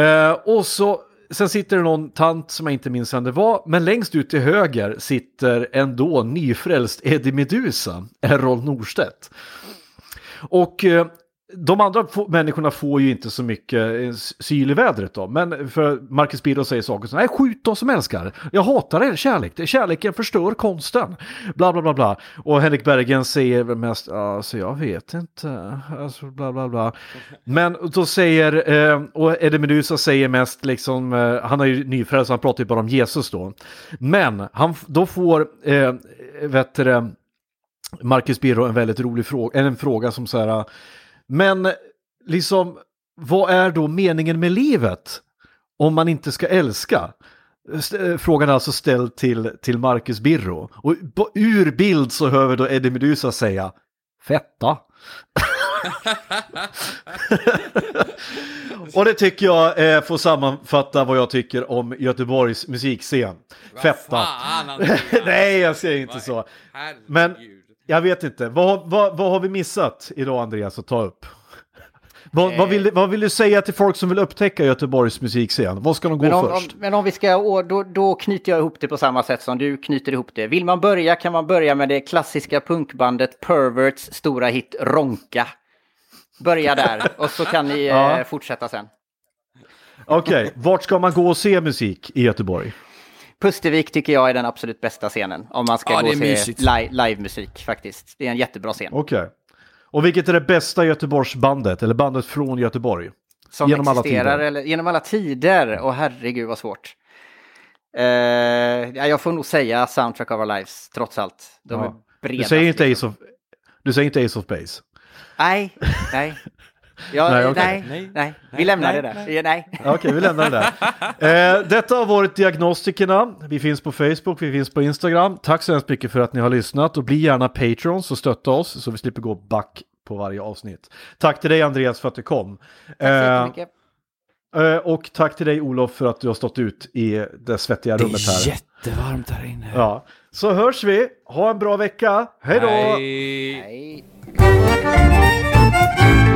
Eh, och så sen sitter det någon tant som jag inte minns vem det var. Men längst ut till höger sitter en då nyfrälst Eddie Meduza, Errol Norstedt. Och eh, de andra få, människorna får ju inte så mycket eh, syl i vädret då. Men för Marcus Birro säger saker som Nej, skjut de som älskar. Jag hatar er kärlek. Kärleken förstör konsten. Bla bla bla bla. Och Henrik Bergen säger väl mest, alltså jag vet inte. Alltså bla bla bla. Men då säger, eh, och Eddie Meduza säger mest liksom, eh, han är ju nyfrälst, han pratar ju bara om Jesus då. Men han, då får, eh, vet du Marcus Birro en väldigt rolig fråga, en fråga som så här, men liksom, vad är då meningen med livet? Om man inte ska älska? Eh, Frågan är alltså ställd till, till Marcus Birro. Och ur bild så hör vi då Eddie Meduza säga Fetta. Och det tycker jag eh, får sammanfatta vad jag tycker om Göteborgs musikscen. Fetta. Fan. Nej, jag säger inte så. Men jag vet inte, vad, vad, vad har vi missat idag Andreas att ta upp? Vad, vad, vill, vad vill du säga till folk som vill upptäcka Göteborgs musikscen? Vad ska de gå Men om, först? om, men om vi ska, då, då knyter jag ihop det på samma sätt som du knyter ihop det. Vill man börja kan man börja med det klassiska punkbandet Perverts stora hit Ronka. Börja där och så kan ni Ja. eh, fortsätta sen. Okej, vart ska man gå och se musik i Göteborg? Pustervik tycker jag är den absolut bästa scenen. Om man ska Ja, gå och se li- livemusik faktiskt. Det är en jättebra scen. Okej. Och vilket är det bästa Göteborgsbandet, eller bandet från Göteborg? Som genom alla tider. Eller, genom alla tider. Och herregud vad svårt. Ja, jag får nog säga Soundtrack of Our Lives, trots allt. De Ja. är breda. Du säger inte Ace of, du säger inte Ace of Base? Nej, nej. Ja, Nej, nej, okej. nej, Nej, Vi lämnar nej, det där. Ja, Nej. Okej, vi lämnar det där. Eh, detta har varit Diagnostikerna. Vi finns på Facebook, vi finns på Instagram. Tack så hemskt mycket för att ni har lyssnat och bli gärna Patrons och stötta oss så vi slipper gå back på varje avsnitt. Tack till dig Andreas för att du kom. Tack så Eh, jättemycket. eh, och tack till dig Olof för att du har stått ut i det svettiga Det rummet här. är jättevarmt här inne. Ja. Så hörs vi. Ha en bra vecka. Hej då! Hej. Nej.